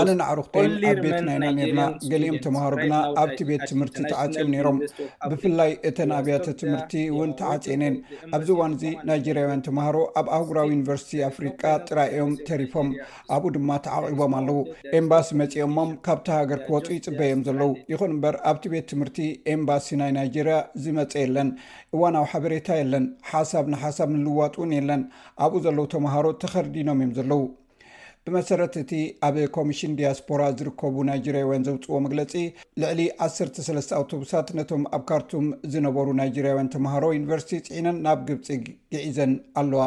ኣነ ንኣዕሩኽተይን ኣብ ቤትና ኢና ነርና ገሊኦም ተምሃሩ ግና ኣብቲ ቤት ትምህርቲ ተዓፂዮም ነይሮም ብፍላይ እተን ኣብያተ ትምህርቲ እውን ተዓፅየን እየን ኣብዚ እዋን እዚ ናይጀርያውያን ተምሃሮ ኣብ ኣህጉራዊ ዩኒቨርሲቲ ኣፍሪቃ ጥራይ እዮም ተሪፎም ኣብኡ ድማ ተዓቂቦም ኣለው ኤምባሲ መፂኦሞም ካብቲ ሃገር ክወፁ ይፅበዮም ዘለው ይኹን እምበር ኣብቲ ቤት ትምህርቲ ኤምባሲ ናይ ናይጀርያ ዝመፀ የለን እዋናዊ ሓበሬታ የለን ሓሳብ ንሓሳብ ምልዋጥ እውን የለን ኣብኡ ዘለው ተምሃሮ ተኸርዲኖም እዮም ዘለው ብመሰረት እቲ ኣብ ኮሚሽን ዲያስፖራ ዝርከቡ ናይጀርያውያን ዘውፅዎ መግለፂ ልዕሊ 13 ኣውቶቡሳት ነቶም ኣብ ካርቱም ዝነበሩ ናይጀርያውያን ተምሃሮ ዩኒቨርሲቲ ፅዒነን ናብ ግብፂ ግዒዘን ኣለዋ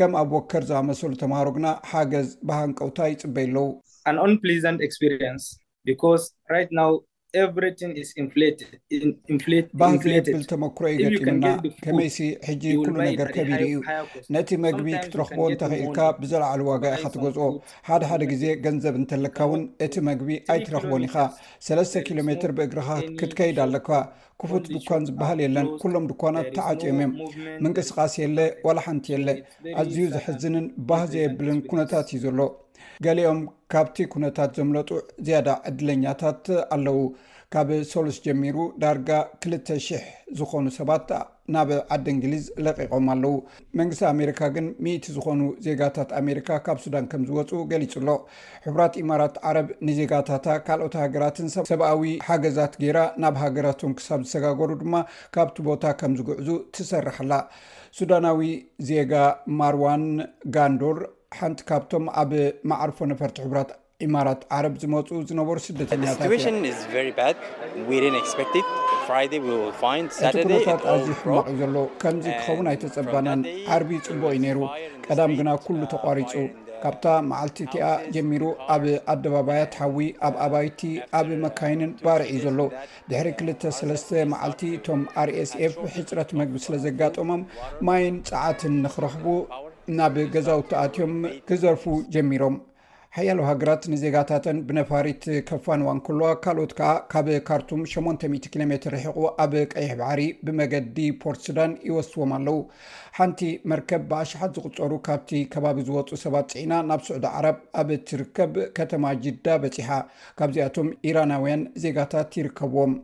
ከም ኣብ ወከር ዝኣመሰሉ ተምሃሮ ግና ሓገዝ ብሃንቀውታ ይፅበዩ ኣለዉ ባህጊ የብል ተመክሮ እዩ ገጢምና ከመይሲ ሕጂ ኩሉ ነገር ከቢድ እዩ ነቲ መግቢ ክትረኽቦ እንተኽኢልካ ብዘለዓሉ ዋጋ ኢካ ትገዝኦ ሓደ ሓደ ግዜ ገንዘብ እንተለካ እውን እቲ መግቢ ኣይትረኽቦን ኢካ ሰለስተ ኪሎ ሜትር ብእግርካ ክትከይድ ኣለካ ክፉት ድኳን ዝበሃል የለን ኩሎም ድኳናት ተዓፅዮም እዮም ምንቅስቃስ የለ ዋላ ሓንቲ የለ ኣዝዩ ዘሕዝንን ባህ ዘየብልን ኩነታት እዩ ዘሎ ገሊኦም ካብቲ ኩነታት ዘምለጡ ዝያዳ ዕድለኛታት ኣለው ካብ ሰሉስ ጀሚሩ ዳርጋ 2ልተ00 ዝኾኑ ሰባት ናብ ዓዲ እንግሊዝ ለቒቖም ኣለዉ። መንግስቲ ኣሜሪካ ግን ሚእቲ ዝኾኑ ዜጋታት ኣሜሪካ ካብ ሱዳን ከም ዝወጽኡ ገሊጹ ኣሎ። ሕቡራት ኢማራት ዓረብ ንዜጋታታ ካልኦት ሃገራትን ሰብኣዊ ሓገዛት ገይራ ናብ ሃገራቶም ክሳብ ዝሰጋገሩ ድማ ካብቲ ቦታ ከም ዝግዕዙ ትሰርሕ ኣላ። ሱዳናዊ ዜጋ ማርዋን ጋንዶር ሓንቲ ካብቶም ኣብ መዓርፎ ነፈርቲ ሕቡራት ኢማራት ዓረብ ዝመጹ ዝነበሩ ስደተኛታት እዮም። እቲ ኩነታት ኣዝዩ ሕማቕ እዩ ዘሎ። ከምዚ ክኸውን ኣይተጸበናን። ዓርቢ ጽቡቕ እዩ ነይሩ፣ ቀዳም ግና ኩሉ ተቋሪጹ። ካብታ መዓልቲ እቲኣ ጀሚሩ ኣብ ኣደባባያት ሓዊ፣ ኣብ ኣባይቲ፣ ኣብ መካይንን ባርዕ እዩ ዘሎ። ድሕሪ ክልተ ሰለስተ መዓልቲ እቶም RSF ሕጽረት መግቢ ስለ ዘጋጠሞም ማይን ጸዓትን ንኽረኽቡ ናብ ገዛውቲ ኣትዮም ክዘርፉ ጀሚሮም። ሓያሎ ሃገራት ንዜጋታተን ብነፋሪት ከፋንዋ እንከለዋ ካልኦት ከዓ ካብ ካርቱም 800 ኪሎ ሜትር ርሒቑ ኣብ ቀይሕ ባሕሪ ብመገዲ ፖርት ሱዳን ይወስዎም ኣለው ሓንቲ መርከብ ብኣሽሓት ዝቁፀሩ ካብቲ ከባቢ ዝወፁ ሰባት ፅዒና ናብ ስዑዲ ዓረብ ኣብ እትርከብ ከተማ ጅዳ በፂሓ ካብዚኣቶም ኢራናውያን ዜጋታት ይርከብዎም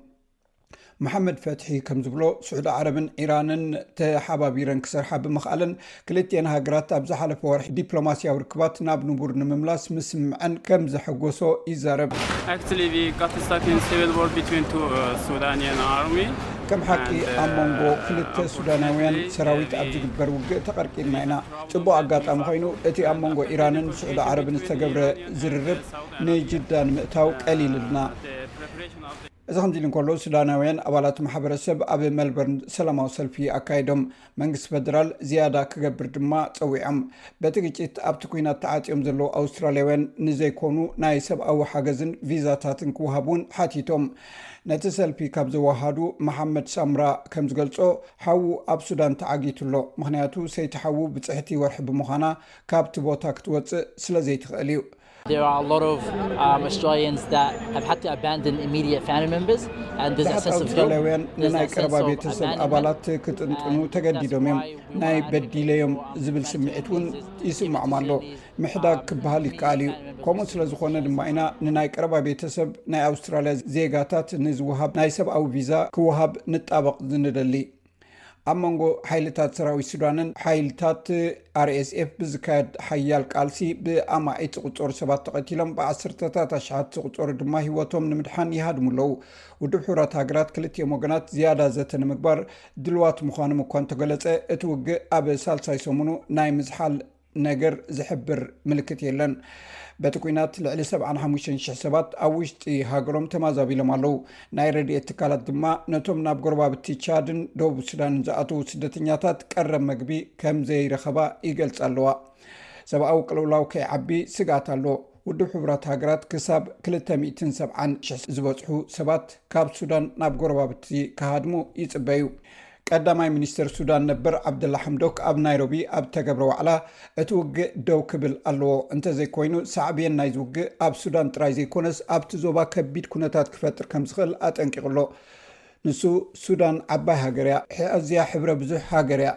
መሓመድ ፈትሒ ከም ዝብሎ ስዑዲ ዓረብን ኢራንን ተሓባቢረን ክሰርሓ ብምኽኣለን ክልትኤን ሃገራት ኣብ ዝሓለፈ ወርሒ ዲፕሎማስያዊ ርክባት ናብ ንቡር ንምምላስ ምስምዐን ከም ዘሐጎሶ ይዛረብ ከም ሓቂ ኣብ መንጎ ክልተ ሱዳናውያን ሰራዊት ኣብ ዝግበር ውግእ ተቐርቂርና ኢና ፅቡቅ ኣጋጣሚ ኮይኑ እቲ ኣብ መንጎ ኢራንን ስዑዲ ዓረብን ዝተገብረ ዝርርብ ንጅዳ ንምእታው ቀሊልልና እዚ ከምዚ ኢሉ እንከሎ ሱዳናውያን ኣባላት ማሕበረሰብ ኣብ መልበርን ሰላማዊ ሰልፊ ኣካይዶም መንግስቲ ፈደራል ዝያዳ ክገብር ድማ ፀዊዖም በቲ ግጭት ኣብቲ ኩናት ተዓፂዮም ዘለዉ ኣውስትራሊያውያን ንዘይኮኑ ናይ ሰብኣዊ ሓገዝን ቪዛታትን ክወሃብ እውን ሓቲቶም ነቲ ሰልፊ ካብ ዘወሃዱ መሓመድ ሳምራ ከም ዝገልፆ ሓዉ ኣብ ሱዳን ተዓጊቱ ኣሎ ምክንያቱ ሰይቲ ሓዉ ብፅሕቲ ወርሒ ብምዃና ካብቲ ቦታ ክትወፅእ ስለዘይትኽእል እዩ ብዙሓት ኣውስትራልያውያን ንናይ ቀረባ ቤተሰብ ኣባላት ክጥንጥኑ ተገዲዶም እዮም። ናይ በዲለዮም ዝብል ስምዒት እውን ይስምዖም ኣሎ። ምሕዳግ ክበሃል ይከኣል እዩ። ከምኡ ስለ ዝኾነ ድማ ኢና ንናይ ቀረባ ቤተሰብ ናይ ኣውስትራልያ ዜጋታት ንዝወሃብ ናይ ሰብኣዊ ቪዛ ክወሃብ ንጣበቕ ዝንደሊ። ኣብ መንጎ ሓይልታት ሰራዊት ሱዳንን ሓይልታት RSF ብዝካየድ ሓያል ቃልሲ ብኣማኢት ዝቑፀሩ ሰባት ተቐቲሎም ብዓሰርተታት ኣሽሓት ዝቑፀሩ ድማ ህይወቶም ንምድሓን ይሃድሙ ኣለዉ። ውድብ ሕቡራት ሃገራት ክልቲኦም ወገናት ዝያዳ ዘተ ንምግባር ድልዋት ምዃኖም እኳ እንተገለፀ እቲ ውግእ ኣብ ሳልሳይ ሰሙኑ ናይ ምዝሓል ነገር ዝሕብር ምልክት የለን። በቲ ኩናት ልዕሊ ሰብዓን ሓሙሽተን ሽሕ ሰባት ኣብ ውሽጢ ሃገሮም ተማዛቢሎም ኣለው። ናይ ረድኤት ትካላት ድማ ነቶም ናብ ጎረባብቲ ቻድን ደቡብ ሱዳንን ዝኣተዉ ስደተኛታት ቀረብ መግቢ ከምዘይረኸባ ይገልጻ ኣለዋ። ሰብኣዊ ቅልውላው ከይዓቢ ስግኣት ኣሎ። ውድብ ሕቡራት ሃገራት ክሳብ ክልተ ሚእትን ሰብዓን ሽሕ ዝበጽሑ ሰባት ካብ ሱዳን ናብ ጎረባብቲ ክሃድሙ ይጽበዩ። ቀዳማይ ሚኒስተር ሱዳን ነበር ዓብደላ ሓምዶክ ኣብ ናይሮቢ ኣብ እተገብረ ዋዕላ እቲ ውግእ ደው ክብል ኣለዎ እንተዘይኮይኑ ሳዕብየን ናይዚ ውግእ ኣብ ሱዳን ጥራይ ዘይኮነስ ኣብቲ ዞባ ከቢድ ኩነታት ክፈጥር ከም ዝኽእል ኣጠንቂቑ ኣሎ። ንሱ ሱዳን ዓባይ ሃገር እያ፣ ኣዝያ ሕብረ ብዙሕ ሃገር እያ፣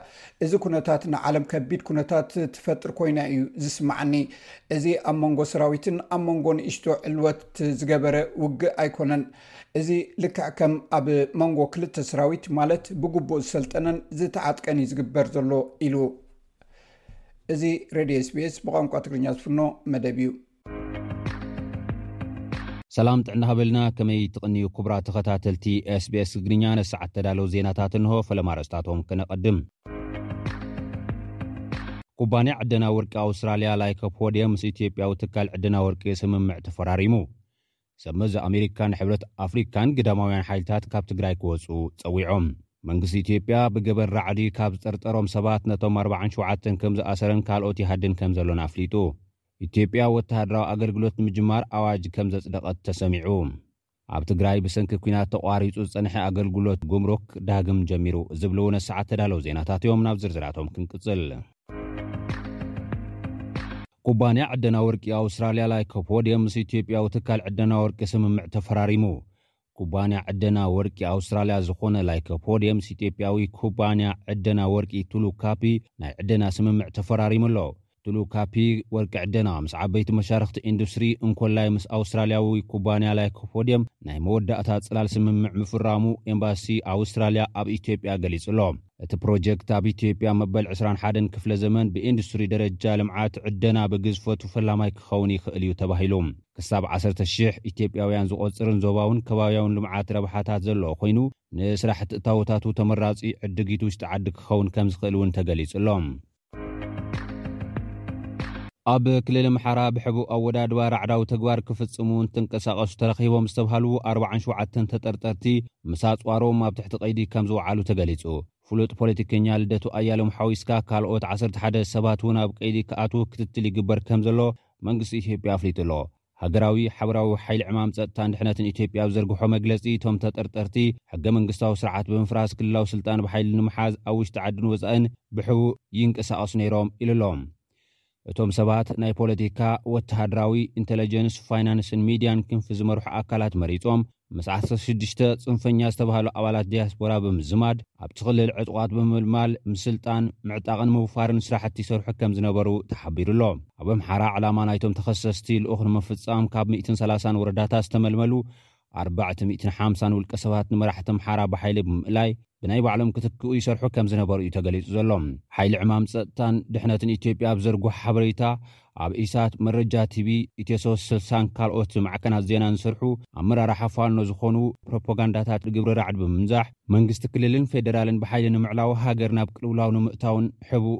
እዚ ኩነታት ንዓለም ከቢድ ኩነታት ትፈጥር ኮይና እዩ ዝስማዓኒ፣ እዚ ኣብ መንጎ ሰራዊትን ኣብ መንጎ ንእሽቶ ዕልወት ዝገበረ ውግእ ኣይኮነን፣ እዚ ልክዕ ከም ኣብ መንጎ ክልተ ሰራዊት ማለት ብግቡእ ዝሰልጠነን ዝተዓጥቀን እዩ ዝግበር ዘሎ ኢሉ። እዚ ሬድዮ ኤስቢኤስ ብቋንቋ ትግርኛ ዝፍኖ መደብ እዩ። ሰላም ጥዕና ሃበልና ከመይ ትቕንዩ ኩቡራት ተኸታተልቲ ስbs ትግርኛ ነሰዓት ተዳለዉ ዜናታት እንሆ ፈለማ ርእስታቶም ክነቐድም ኩባንያ ዕደና ወርቂ ኣውስትራልያ ላይከፕወድየ ምስ ኢትዮጵያዊ ትካል ዕደና ወርቂ ስምምዕ ተፈራሪሙ ሰብመዚ ኣሜሪካን ሕብረት ኣፍሪካን ግዳማውያን ሓይልታት ካብ ትግራይ ክወፁ ፀዊዖም። መንግስቲ ኢትዮጵያ ብገበን ራዕዲ ካብ ዝጠርጠሮም ሰባት ነቶም ኣርብዓን ሸውዓተን ከም ዝኣሰረን ካልኦት ይሃድን ከም ዘሎን ኣፍሊጡ። ኢትዮጵያ ወተሃደራዊ ኣገልግሎት ንምጅማር ኣዋጅ ከም ዘፅደቐት ተሰሚዑ። ኣብ ትግራይ ብሰንኪ ኲናት ተቋሪፁ ዝፀንሐ ኣገልግሎት ጉምሩክ ዳግም ጀሚሩ ዝብሉ ነሰዓት ተዳለው ዜናታት እዮም። ናብ ዝርዝራቶም ክንቅፅል። ኩባንያ ዕደና ወርቂ ኣውስትራልያ ላይኮፖድየም ምስ ኢትዮጵያዊ ትካል ዕደና ወርቂ ስምምዕ ተፈራሪሙ። ኩባንያ ዕደና ወርቂ ኣውስትራልያ ዝኾነ ላይኮፖድየም ምስ ኢትዮጵያዊ ኩባንያ ዕደና ወርቂ ቱሉ ካፒ ናይ ዕደና ስምምዕ ተፈራሪሙ ኣሎ። ቱሉ ካፒ ወርቂ ዕደና ምስ ዓበይቲ መሻርኽቲ ኢንዱስትሪ እንኮላይ ምስ ኣውስትራልያዊ ኩባንያ ላይኮፖድየም ናይ መወዳእታ ጽላል ስምምዕ ምፍራሙ ኤምባሲ ኣውስትራልያ ኣብ ኢትዮጵያ ገሊጹ'ሎ። እቲ ፕሮጀክት ኣብ ኢትዮጵያ መበል ዕስራን ሓደን ክፍለ ዘመን ብኢንዱስትሪ ደረጃ ልምዓት ዕደና ብግዝፈቱ ፈላማይ ክኸውን ይኽእል እዩ ተባሂሉ። ክሳብ ዓሰርተ ሽሕ ኢትዮጵያውያን ዝቖፅርን ዞባውን ከባብያውን ልምዓት ረብሓታት ዘለዎ ኮይኑ ንስራሕቲ እታዎታቱ ተመራፂ ዕድጊት ውሽጢ ዓዲ ክኸውን ከምዝኽእል እውን ተገሊፁ ኣሎ። ኣብ ክልል ኣምሓራ ብሕቡእ ኣወዳድባ ራዕዳዊ ተግባር ክፍጽሙ እንትንቀሳቐሱ ተረኺቦም ዝተብሃሉ ኣርብዓን ሸውዓተን ተጠርጠርቲ ምስ ኣጽዋሮም ኣብ ትሕቲ ቀይዲ ከም ዝወዓሉ ተገሊጹ። ፍሉጥ ፖለቲከኛ ልደቱ ኣያሎም ሓዊስካ ካልኦት ዓሰርተ ሓደ ሰባት እውን ኣብ ቀይዲ ክኣትዉ ክትትል ይግበር ከም ዘሎ መንግስቲ ኢትዮጵያ ኣፍሊጡ ኣሎ። ሃገራዊ ሓበራዊ ሓይሊ ዕማም ጸጥታን ድሕነትን ኢትዮጵያ ኣብ ዝዘርግሖ መግለጺ፣ እቶም ተጠርጠርቲ፣ ሕገ መንግስታዊ ስርዓት ብምፍራስ ክልላዊ ስልጣን ብሓይሊ ንምሓዝ ኣብ ውሽጢ ዓድን ወጻኢን ብሕቡእ ይንቀሳቐሱ ነይሮም ኢሉ ኣሎ። እቶም ሰባት፣ ናይ ፖለቲካ፣ ወተሃደራዊ፣ ኢንተለጀንስ፣ ፋይናንስን ሚድያን ክንፊ ዝመርሑ ኣካላት መሪጾም ምስ ዓሰርተ ሽዱሽተ ጽንፈኛ ዝተባህሉ ኣባላት ዲያስፖራ ብምዝማድ ኣብቲ ክልል ዕጡቓት ብምምልማል ምስልጣን፣ ምዕጣቕን ምውፋርን ስራሕቲ ይሰርሑ ከም ዝነበሩ ተሓቢሩ'ሎ። ኣብ ኣምሓራ ዕላማ ናይቶም ተኸሰስቲ ልኡኽ ንምፍጻም ካብ ሚእትን ሰላሳን ወረዳታት ዝተመልመሉ ኣርባዕተ ሚእትን ሓምሳን ውልቀሰባት ንመራሕቲ ኣምሓራ ብሓይሊ ብምእላይ፣ ብናይ ባዕሎም ክትክኡ ይሰርሑ ከም ዝነበሩ እዩ ተገሊጹ ዘሎ። ሓይሊ ዕማም ጸጥታን ድሕነትን ኢትዮጵያ ኣብ ዘርግሖ ሓበሬታ፣ ኣብ ኢሳት፣ መረጃ ቲቪ፣ ኢትዮ ሶስት ስልሳን ካልኦት ማዕከናት ዜናን ዝሰርሑ ኣመራርሓ ፋኖ ዝኾኑ ፕሮፖጋንዳታት ግብረ ራዕዲ ብምንዛሕ መንግስቲ ክልልን ፌደራልን ብሓይሊ ንምዕላው ሃገር ናብ ቅልውላው ንምእታውን ሕቡእ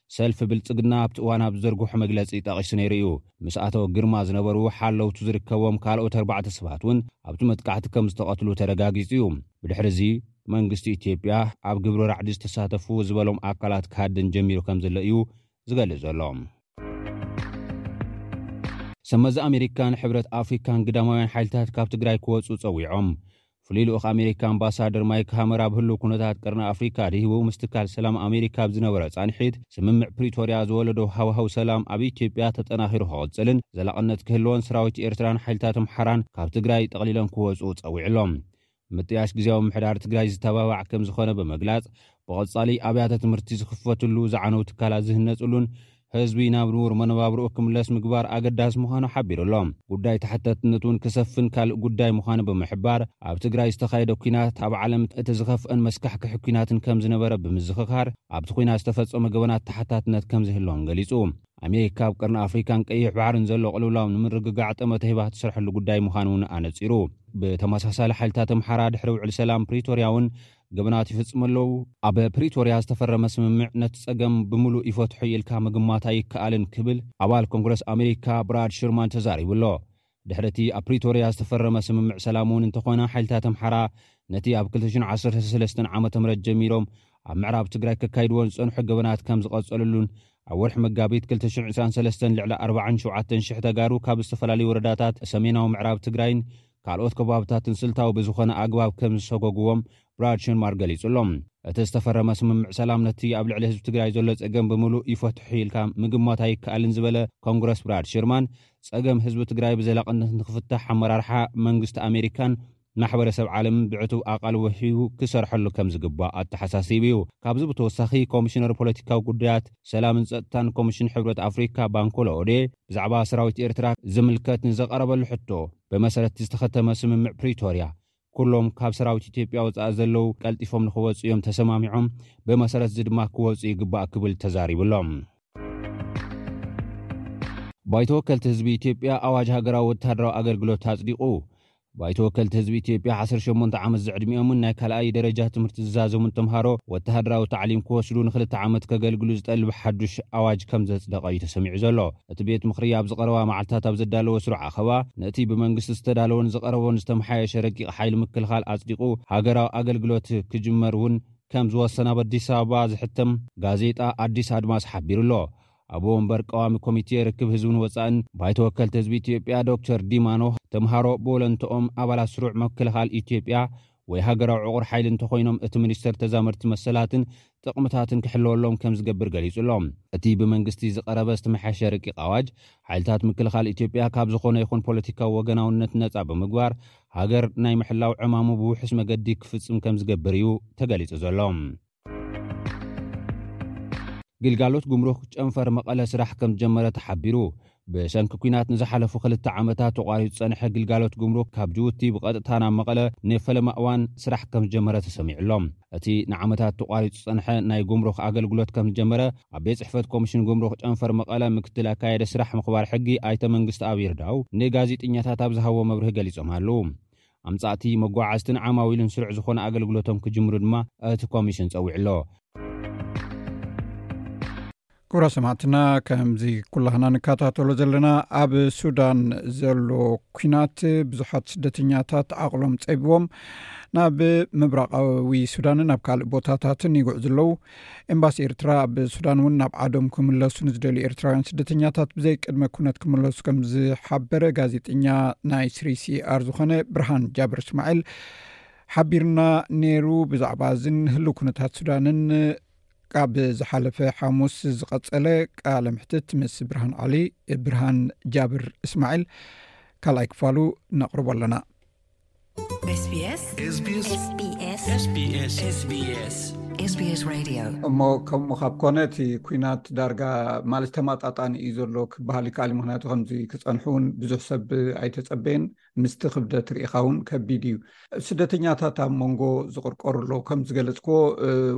ሰልፊ ብልጽግና ኣብቲ እዋን ኣብ ዝዘርግሖ መግለጺ ጠቒሱ ነይሩ እዩ። ምስ ኣቶ ግርማ ዝነበሩ ሓለውቱ ዝርከቦም ካልኦት ኣርባዕተ ሰባት እውን ኣብቲ መጥቃዕቲ ከም ዝተቐትሉ ተረጋጊጹ እዩ። ብድሕሪ እዚ መንግስቲ ኢትዮጵያ ኣብ ግብረ ራዕዲ ዝተሳተፉ ዝበሎም ኣካላት ክሃድን ጀሚሩ ከም ዘሎ እዩ ዝገልጽ ዘሎ። ሰብመዚ ኣሜሪካን ሕብረት ኣፍሪካን ግዳማውያን ሓይልታት ካብ ትግራይ ክወጽኡ ጸዊዖም። ፍሉይ ልኡኽ ኣሜሪካ ኣምባሳደር ማይክ ሃመር ኣብ ህሉው ኩነታት ቀርኒ ኣፍሪካ ኣድሂቡ ምስ ትካል ሰላም ኣሜሪካ ኣብ ዝነበረ ፃንሒት ስምምዕ ፕሪቶርያ ዝወለዶ ሃዋህው ሰላም ኣብ ኢትዮጵያ ተጠናኺሩ ክቕፅልን ዘላቕነት ክህልዎን ሰራዊት ኤርትራን ሓይልታት ኣምሓራን ካብ ትግራይ ጠቕሊለን ክወፅኡ ፀዊዑ ኣሎ። ምጥያሽ ግዝያዊ ምምሕዳር ትግራይ ዝተባባዕ ከምዝኾነ ብምግላፅ ብቐፃሊ ኣብያተ ትምህርቲ ዝኽፈትሉ፣ ዝዓነው ትካላት ዝህነፅሉን ህዝቢ ናብ ንቡር መነባብርኡ ክምለስ ምግባር ኣገዳሲ ምዃኑ ሓቢሩ ኣሎ። ጉዳይ ተሓተትነት እውን ክሰፍን ካልእ ጉዳይ ምዃኑ ብምሕባር፣ ኣብ ትግራይ ዝተኻየደ ኲናት ኣብ ዓለም እቲ ዝኸፍኣን መስካሕክሒ ኲናትን ከምዝነበረ ብምዝኽኻር፣ ኣብቲ ኲናት ዝተፈጸመ ገበናት ተሓታትነት ከምዝህልዎም ገሊጹ። ኣሜሪካ ኣብ ቀርኒ ኣፍሪካን ቀይሕ ባሕርን ዘሎ ቅልውላው ንምርግጋዕ ጠመተ ሂባ ትሰርሐሉ ጉዳይ ምዃኑ እውን ኣነጺሩ። ብተመሳሳሊ ሓይልታት ኣምሓራ ድሕሪ ውዕሊ ሰላም ፕሪቶርያ እውን ገበናት ይፍጽሙ ኣለዉ። ኣብ ፕሪቶርያ ዝተፈረመ ስምምዕ ነቲ ጸገም ብምሉእ ይፈትሖ'ዩ ኢልካ ምግማት ኣይከኣልን ክብል ኣባል ኮንግረስ ኣመሪካ ብራድ ሽርማን ተዛሪቡ ኣሎ። ድሕሪ እቲ ኣብ ፕሪቶርያ ዝተፈረመ ስምምዕ ሰላም'ውን እንተኾነ ሓይልታት ኣምሓራ ነቲ ኣብ ክልተ ሽሕን ዓሰርተ ሰለስተን ዓመተ ምህረት ጀሚሮም ኣብ ምዕራብ ትግራይ ከካይድዎ ዝጸንሑ ገበናት ከም ዝቐጸልሉን ኣብ ወርሒ መጋቢት ክልተ ሽሕን ዕስራን ሰለስተን ልዕሊ ኣርብዓን ሸውዓተን ሽሕ ተጋሩ ካብ ዝተፈላለዩ ወረዳታት ሰሜናዊ ምዕራብ ትግራይን ካልኦት ከባብታትን ስልታዊ ብዝኾነ ኣግባብ ከም ዝሰጎጉዎም ብራድ ሸንማር ገሊጹ ኣሎ። እቲ ዝተፈረመ ስምምዕ ሰላም ነቲ ኣብ ልዕሊ ህዝቢ ትግራይ ዘሎ ጸገም ብምሉእ ይፈትሖ'ዩ ኢልካ ምግማት ኣይከኣልን ዝበለ ኮንግረስ ብራድ ሽርማን፣ ጸገም ህዝቢ ትግራይ ብዘላቕነት ንክፍታሕ ኣመራርሓ መንግስቲ ኣሜሪካን ማሕበረሰብ ዓለምን ብዕቱብ ኣቓልቦ ሂቡ ክሰርሐሉ ከም ዝግባእ ኣተሓሳሲቡ'ዩ። ካብዚ ብተወሳኺ ኮሚሽነር ፖለቲካዊ ጉዳያት፣ ሰላምን ጸጥታን ኮሚሽን ሕብረት ኣፍሪካ ባንኮሎ ኦዴ፣ ብዛዕባ ሰራዊት ኤርትራ ዝምልከት ንዘቐረበሉ ሕቶ፣ ብመሰረት ዝተኸተመ ስምምዕ ፕሪቶርያ፣ ኩሎም ካብ ሰራዊት ኢትዮጵያ ወጻኢ ዘለዉ ቀልጢፎም ንኽወጹ እዮም ተሰማሚዖም፣ ብመሰረት'ዚ ድማ ክወጹ ይግባእ ክብል ተዛሪቡ'ሎ። ባይቶ ወከልቲ ህዝቢ ኢትዮጵያ ኣዋጅ ሃገራዊ ወተሃደራዊ ኣገልግሎት ኣጽዲቑ። ባይቶ ወከልቲ ህዝቢ ኢትዮጵያ ዓሰርተ ሸሞንተ ዓመት ዝዕድሚኦምን ናይ ካልኣይ ደረጃ ትምህርቲ ዝዛዘሙን ተምሃሮ ወተሃደራዊ ታዕሊም ክወስዱ ንክልተ ዓመት ከገልግሉ ዝጠልብ ሓዱሽ ኣዋጅ ከምዘጽደቐ እዩ ተሰሚዑ ዘሎ። እቲ ቤት ምኽሪ ኣብዚ ቀረባ መዓልታት ኣብ ዘዳለዎ ስሩዕ ኣኸባ ነቲ ብመንግስቲ ዝተዳለወን ዝቐረቦን ዝተመሓየሸ ረቂቕ ሓይሊ ምክልኻል ኣጽዲቑ ሃገራዊ ኣገልግሎት ክጅመር እውን ከምዝወሰነ ኣብ ኣዲስ ኣበባ ዝሕተም ጋዜጣ ኣዲስ ኣድማስ ሓቢሩ ኣሎ። ኣቦ ወንበር ቀዋሚ ኮሚቴ ርክብ ህዝብን ወፃእን ባይቶ ወከልቲ ህዝቢ ኢትዮጵያ ዶክተር ዲማ ኖህ፣ ተምሃሮ ብወለንትኦም ኣባላት ስሩዕ መክልኻል ኢትዮጵያ ወይ ሃገራዊ ዕቑር ሓይሊ እንተኾይኖም እቲ ሚኒስቴር ተዛመድቲ መሰላትን ጥቕምታትን ክሕለወሎም ከምዝገብር ገሊፁ ኣሎ። እቲ ብመንግስቲ ዝቐረበ ዝተመሓየሸ ረቂቕ ኣዋጅ፣ ሓይልታት ምክልኻል ኢትዮጵያ ካብ ዝኾነ ይኹን ፖለቲካዊ ወገናውነት ነፃ ብምግባር ሃገር ናይ ምሕላው ዕማሙ ብውሑስ መገዲ ክፍፅም ከምዝገብር እዩ ተገሊፁ ዘሎ። ግልጋሎት ጉምሩክ ጨንፈር መቐለ ስራሕ ከም ዝጀመረ ተሓቢሩ። ብሰንኪ ኲናት ንዝሓለፉ ክልተ ዓመታት ተቋሪፁ ዝፀንሐ ግልጋሎት ጉምሩክ ካብ ጅቡቲ ብቐጥታ ናብ መቐለ ንፈለማ እዋን ስራሕ ከም ዝጀመረ ተሰሚዑ ኣሎ። እቲ ንዓመታት ተቋሪፁ ዝፀንሐ ናይ ጉምሩክ ኣገልግሎት ከም ዝጀመረ ኣብ ቤት ፅሕፈት ኮሚሽን ጉምሩክ ጨንፈር መቐለ ምክትል ኣካያዲ ስራሕ ምኽባር ሕጊ ኣይተ መንግስትኣብ ይርዳው ንጋዜጠኛታት ኣብ ዝሃብዎ መብርሂ ገሊፆም ኣለው። ኣምጻእቲ መጓዓዝትን ዓማዊልን ስሩዕ ዝኾነ ኣገልግሎቶም ክጅምሩ ድማ እቲ ኮሚሽን ጸዊዑ ኣሎ። ክብራ ሰማዕትና ከምዚ ኩላህና ንከታተሎ ዘለና ኣብ ሱዳን ዘሎ ኩናት ብዙሓት ስደተኛታት ዓቕሎም ጸቢቦም ናብ ምብራቃዊ ሱዳንን ኣብ ካልእ ቦታታትን ይጉዕዙ ኣለዉ። ኤምባሲ ኤርትራ ኣብ ሱዳን እውን ናብ ዓዶም ክምለሱ ንዝደልዩ ኤርትራውያን ስደተኛታት ብዘይ ቅድመ ኩነት ክምለሱ ከም ዝሓበረ ጋዜጠኛ ናይ ስሪሲኣር ዝኾነ ብርሃን ጃብር እስማዒል ሓቢርና ነይሩ ብዛዕባ እዝን ህልው ኩነታት ሱዳንን ካብ ዝሓለፈ ሓሙስ ዝቐፀለ ቃለ ምሕትት ምስ ብርሃን ዓሊ ብርሃን ጃብር እስማዒል ካልኣይ ክፋሉ ነቕርቦ ኣለና እሞ ከምኡ ካብ ኮነ እቲ ኩናት ዳርጋ ማለት ተማጣጣኒ እዩ ዘሎ ክበሃል ይከኣል ምክንያቱ ከምዚ ክፀንሑ እውን ብዙሕ ሰብ ኣይተፀበየን ምስቲ ክብደት ርኢካ እውን ከቢድ እዩ ስደተኛታት ኣብ መንጎ ዝቅርቀሩ ኣለዉ ከም ዝገለፅክዎ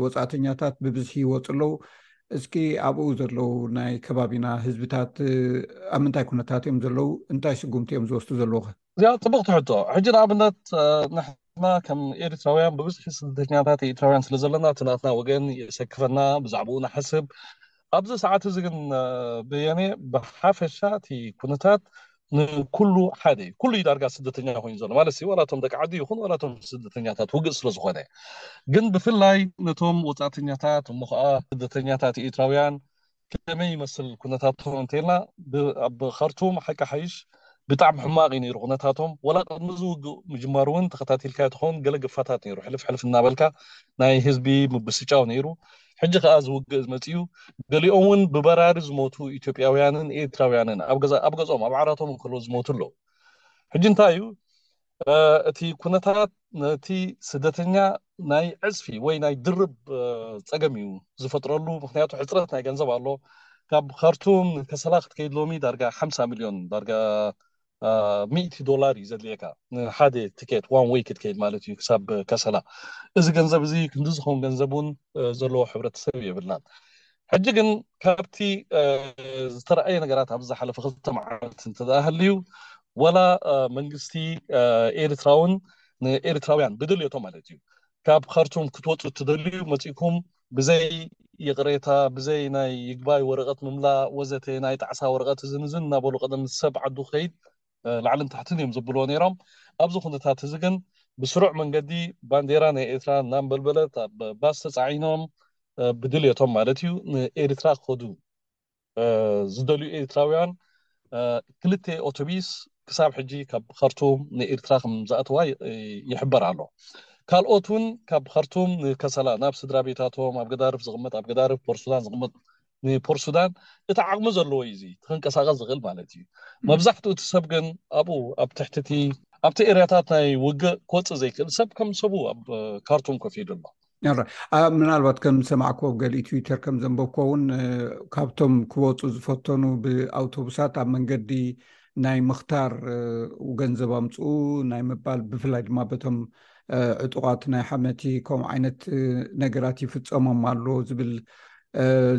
ወፃእተኛታት ብብዝሒ ይወፁ ኣለዉ እስኪ ኣብኡ ዘለዉ ናይ ከባቢና ህዝብታት ኣብ ምንታይ ኩነታት እዮም ዘለዉ እንታይ ስጉምቲ እዮም ዝወስዱ ዘለዉ ከ እዚኣ ፅብቕቲ ሕቶ ሕጂ ንኣብነት ንሕና ከም ኤርትራውያን ብብዝሒ ስደተኛታት ኤርትራውያን ስለ ዘለና እቲ ናትና ወገን የሰክፈና ብዛዕባኡ ንሓስብ ኣብዚ ሰዓት እዚ ግን በየነ ብሓፈሻ እቲ ኩነታት ንኩሉ ሓደ እዩ ኩሉ እዩ ዳርጋ ስደተኛ ኮይኑ ዘሎ ማለት ሲ ዋላ እቶም ደቂ ዓዲ ይኹን ዋላ እቶም ስደተኛታት ውግእ ስለ ዝኾነ ግን ብፍላይ ነቶም ወፃእተኛታት እሞ ከዓ ስደተኛታት ኤርትራውያን ከመይ ይመስል ኩነታቶም እንተልና ኣብ ኻርቱም ሓቂ ሓይሽ ብጣዕሚ ሕማቅ እዩ ነይሩ ኩነታቶም ዋላ ቅድሚ እዚ ውግእ ምጅማሩ ውን ተኸታቲልካዮ ትኸውን ገለ ግፋታት ነይሩ ሕልፍ ሕልፍ እናበልካ ናይ ህዝቢ ምብስጫው ነይሩ ሕጂ ኸኣ እዚ ውግእ መጺኡ ገሊኦም ውን ብበራሪ ዝሞቱ ኢትዮጵያውያንን ኤርትራውያንን ኣብ ገዝኦም ኣብ ዓራቶም እንከለዉ ዝሞቱ ኣለዉ ሕጂ እንታይ እዩ እቲ ኩነታት ነቲ ስደተኛ ናይ ዕፅፊ ወይ ናይ ድርብ ፀገም እዩ ዝፈጥረሉ ምክንያቱ ሕፅረት ናይ ገንዘብ ኣሎ ካብ ካርቱም ከሰላ ክትከይድ ሎሚ ዳርጋ ሓምሳ ሚልዮን ዳርጋ ሚእቲ ዶላር እዩ ዘድልየካ ንሓደ ትኬት ዋን ወይ ክትከይድ ማለት እዩ ክሳብ ከሰላ እዚ ገንዘብ እዚ ክንዲ ዝኸውን ገንዘብ እውን ዘለዎ ሕብረተሰብ የብልናን ሕጂ ግን ካብቲ ዝተራእየ ነገራት ኣብዚ ዝሓለፈ ክልተ መዓልቲ እንተደኣ ሃልዩ ዋላ መንግስቲ ኤርትራ እውን ንኤርትራውያን ብድልየቶም ማለት እዩ ካብ ካርቱም ክትወፁ እትደልዩ መፂእኩም ብዘይ ይቕሬታ ብዘይ ናይ ይግባይ ወረቐት ምምላእ ወዘተ ናይ ጣዕሳ ወረቐት እዝን እዝን እናበሉ ቀደም ሰብ ዓዱ ክኸይድ ላዕልን ታሕትን እዮም ዘብልዎ ነይሮም። ኣብዚ ኩነታት እዚ ግን ብስሩዕ መንገዲ ባንዴራ ናይ ኤርትራ እናንበልበለት ኣብ ባስ ተጻዒኖም ብድልየቶም ማለት እዩ ንኤርትራ ክኸዱ ዝደልዩ ኤርትራውያን ክልተ ኦቶቢስ ክሳብ ሕጂ ካብ ኸርቱም ንኤርትራ ከም ዝኣተዋ ይሕበር ኣሎ። ካልኦት እውን ካብ ኸርቱም ንከሰላ ናብ ስድራ ቤታቶም ኣብ ገዳርፍ ዝቕመጥ ኣብ ገዳርፍ፣ ፖርሱዳን ዝቕመጥ ንፖርሱዳን እቲ ዓቕሚ ዘለዎ እዩ እዚ ክንቀሳቐስ ዝኽእል ማለት እዩ መብዛሕትኡ እቲ ሰብ ግን ኣብኡ ኣብ ትሕቲ እቲ ኣብቲ ኤርያታት ናይ ውግእ ክወፅእ ዘይክእል ሰብ ከም ሰቡ ኣብ ካርቱም ኮፍ ኢሉ ኣሎ ምናልባት ከም ሰማዕኮ ገሊ ትዊተር ከም ዘንበብኮ እውን ካብቶም ክወፁ ዝፈተኑ ብኣውቶቡሳት ኣብ መንገዲ ናይ ምክታር ገንዘብ ኣምፅኡ ናይ ምባል ብፍላይ ድማ በቶም ዕጡቓት ናይ ሓመቲ ከምኡ ዓይነት ነገራት ይፍፀሞም ኣሎ ዝብል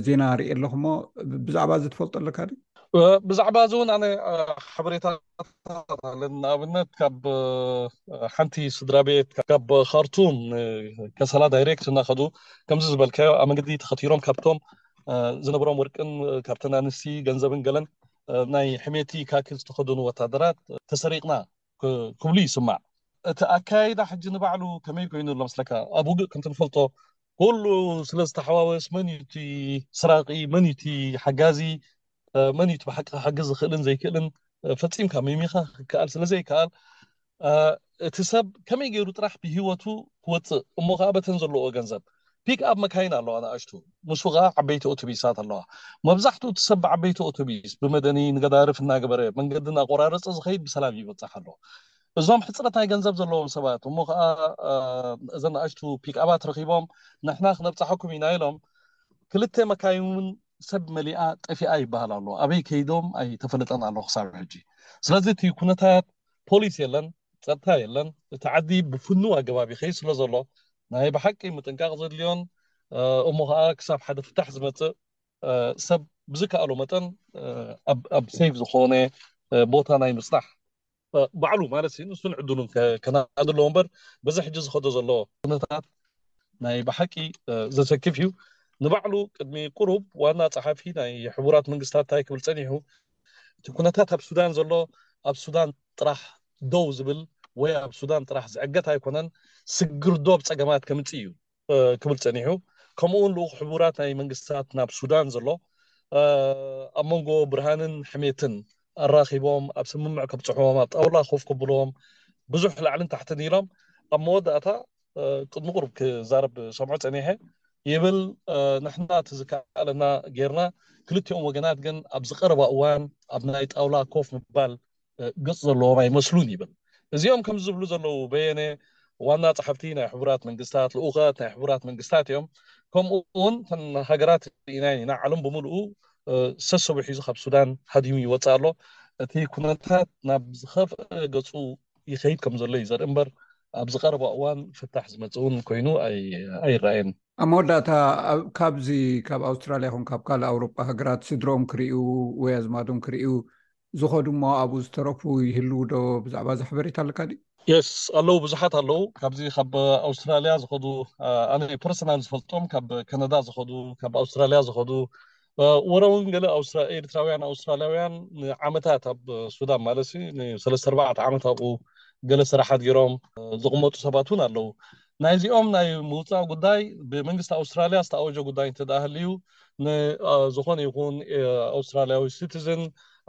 ዜና ርእ ኣለኹሞ ብዛዕባ እዚ ትፈልጦ ኣለካ ድ ብዛዕባ እዚ እውን ኣነ ሓበሬታታት ኣለን ንኣብነት ካብ ሓንቲ ስድራ ቤት ካብ ካርቱም ከሰላ ዳይሬክት እናኸዱ ከምዚ ዝበልካዮ ኣብ መንገዲ ተኸቲሮም ካብቶም ዝነበሮም ወርቅን ካብተን ኣንስቲ ገንዘብን ገለን ናይ ሕሜቲ ካኪ ዝተኸደኑ ወታደራት ተሰሪቕና ክብሉ ይስማዕ። እቲ ኣከያይዳ ሕጂ ንባዕሉ ከመይ ኮይኑ ኣሎ መስለካ? ኣብ ውግእ ከምቲ ንፈልጦ ኩሉ ስለ ዝተሓዋወስ መን እዩ እቲ ስራቂ፣ መን እዩ እቲ ሓጋዚ፣ መን እዩ እቲ ብሓቂ ክሕግዝ ዝኽእልን ዘይክእልን ፈጺምካ ምምይካኽ ክከኣል ስለ ዘይከኣል እቲ ሰብ ከመይ ገይሩ ጥራሕ ብህይወቱ ክወጽእ እሞ ከኣ በተን ዘለውኦ ገንዘብ ፒክ ኣፕ መካይን ኣለዋ ንኣሽቱ ንሱ ከኣ ዓበይቲ ኦቱቢሳት ኣለዋ መብዛሕትኡ እቲ ሰብ ብዓበይቲ ኦቱቢስ ብመደኒ ንገዳርፍ እናገበረ መንገዲ እናቆራረጸ ዝከይድ ብሰላም ይበጽሕ ኣሎ እዞም ሕጽረት ናይ ገንዘብ ዘለዎም ሰባት እሞ ከኣ እዘን ንኣሽቱ ፒክ ኣባት ረኪቦም ንሕና ክነብጽሓኩም ኢና ኢሎም ክልተ መካይን ውን ሰብ መሊኣ ጠፊኣ ይበሃል ኣሎ ኣበይ ከይዶም ኣይተፈለጠን ኣሎ ክሳብ ሕጂ ስለዚ እቲ ኩነታት ፖሊስ የለን ጸጥታ የለን እቲ ዓዲ ብፍኑው ኣገባብ ይኸይድ ስለ ዘሎ ናይ ብሓቂ ምጥንቃቕ ዘድልዮን እሞ ከኣ ክሳብ ሓደ ፍታሕ ዝመጽእ ሰብ ብዝከኣሎ መጠን ኣብ ሰይፍ ዝኾነ ቦታ ናይ ምጽናሕ ባዕሉ ማለት ሲ ንሱን ዕድሉን ከናዲ ኣለዎ እምበር በዚ ሕጂ ዝኸዶ ዘሎ ኩነታት ናይ ብሓቂ ዘሰክፍ እዩ ንባዕሉ ቅድሚ ቁሩብ ዋና ጸሓፊ ናይ ሕቡራት መንግስታት እንታይ ክብል ጸኒሑ እቲ ኩነታት ኣብ ሱዳን ዘሎ ኣብ ሱዳን ጥራሕ ደው ዝብል ወይ ኣብ ሱዳን ጥራሕ ዝዕገት ኣይኮነን፣ ስግር ዶብ ጸገማት ከምጽእ እዩ ክብል ጸኒሑ። ከምኡ'ውን ልኡኽ ሕቡራት ናይ መንግስታት ናብ ሱዳን ዘሎ ኣብ መንጎ ብርሃንን ሕሜትን ኣራኺቦም ኣብ ስምምዕ ከብጽሑዎም ኣብ ጣውላ ኮፍ ከብሉዎም ብዙሕ ላዕልን ታሕትን ኢሎም ኣብ መወዳእታ ቅድሚ ቁሩብ ክዛረብ ሰምዖ ጸኒሐ ይብል ንሕና እቲ ዝከኣለና ጌርና ክልቲኦም ወገናት ግን ኣብዚ ቀረባ እዋን ኣብ ናይ ጣውላ ኮፍ ምባል ገጽ ዘለዎም ኣይመስሉን ይብል። እዚኦም ከምዚ ዝብሉ ዘለዉ በየነ ዋና ጸሓፍቲ ናይ ሕቡራት መንግስታት፣ ልኡኸት ናይ ሕቡራት መንግስታት እዮም። ከምኡ እውን እተን ሃገራት ርኢናየን ኢና፣ ዓለም ብምልኡ ሰሰቡ ሒዙ ካብ ሱዳን ሃዲሙ ይወጽእ ኣሎ። እቲ ኩነታት ናብ ዝኸፍአ ገጹ ይኸይድ ከም ዘሎ እዩ ዘርኢ እምበር ኣብዚ ቀረባ እዋን ፍታሕ ዝመጽእ እውን ኮይኑ ኣይረኣየን። ኣብ መወዳእታ ካብዚ ካብ ኣውስትራልያ ይኹን ካብ ካልእ ኣውሮጳ ሃገራት ስድርኦም ክርእዩ ወይ ኣዝማዶም ክርእዩ ዝኸዱ እሞ ኣብኡ ዝተረፉ ይህልው ዶ ብዛዕባ እዚ ሕበሬታ ኣለካ ድዩ? የስ ኣለው ብዙሓት ኣለው ካብዚ ካብ ኣውስትራልያ ዝኸዱ ኣነ ፐርሰናል ዝፈልጦም ካብ ከነዳ ዝኸዱ ካብ ኣውስትራልያ ዝኸዱ ወረ እውን ገለ ኤርትራውያን ኣውስትራልያውያን ንዓመታት ኣብ ሱዳን ማለትሲ ንሰለስተ ኣርባዕተ ዓመት ኣብኡ ገለ ስራሓት ገይሮም ዝቕመጡ ሰባት እውን ኣለው ናይዚኦም ናይ ምውጻእ ጉዳይ ብመንግስቲ ኣውስትራልያ ዝተኣወጀ ጉዳይ እንተድኣ ሃልዩ ንዝኾነ ይኹን ኣውስትራልያዊ ሲቲዝን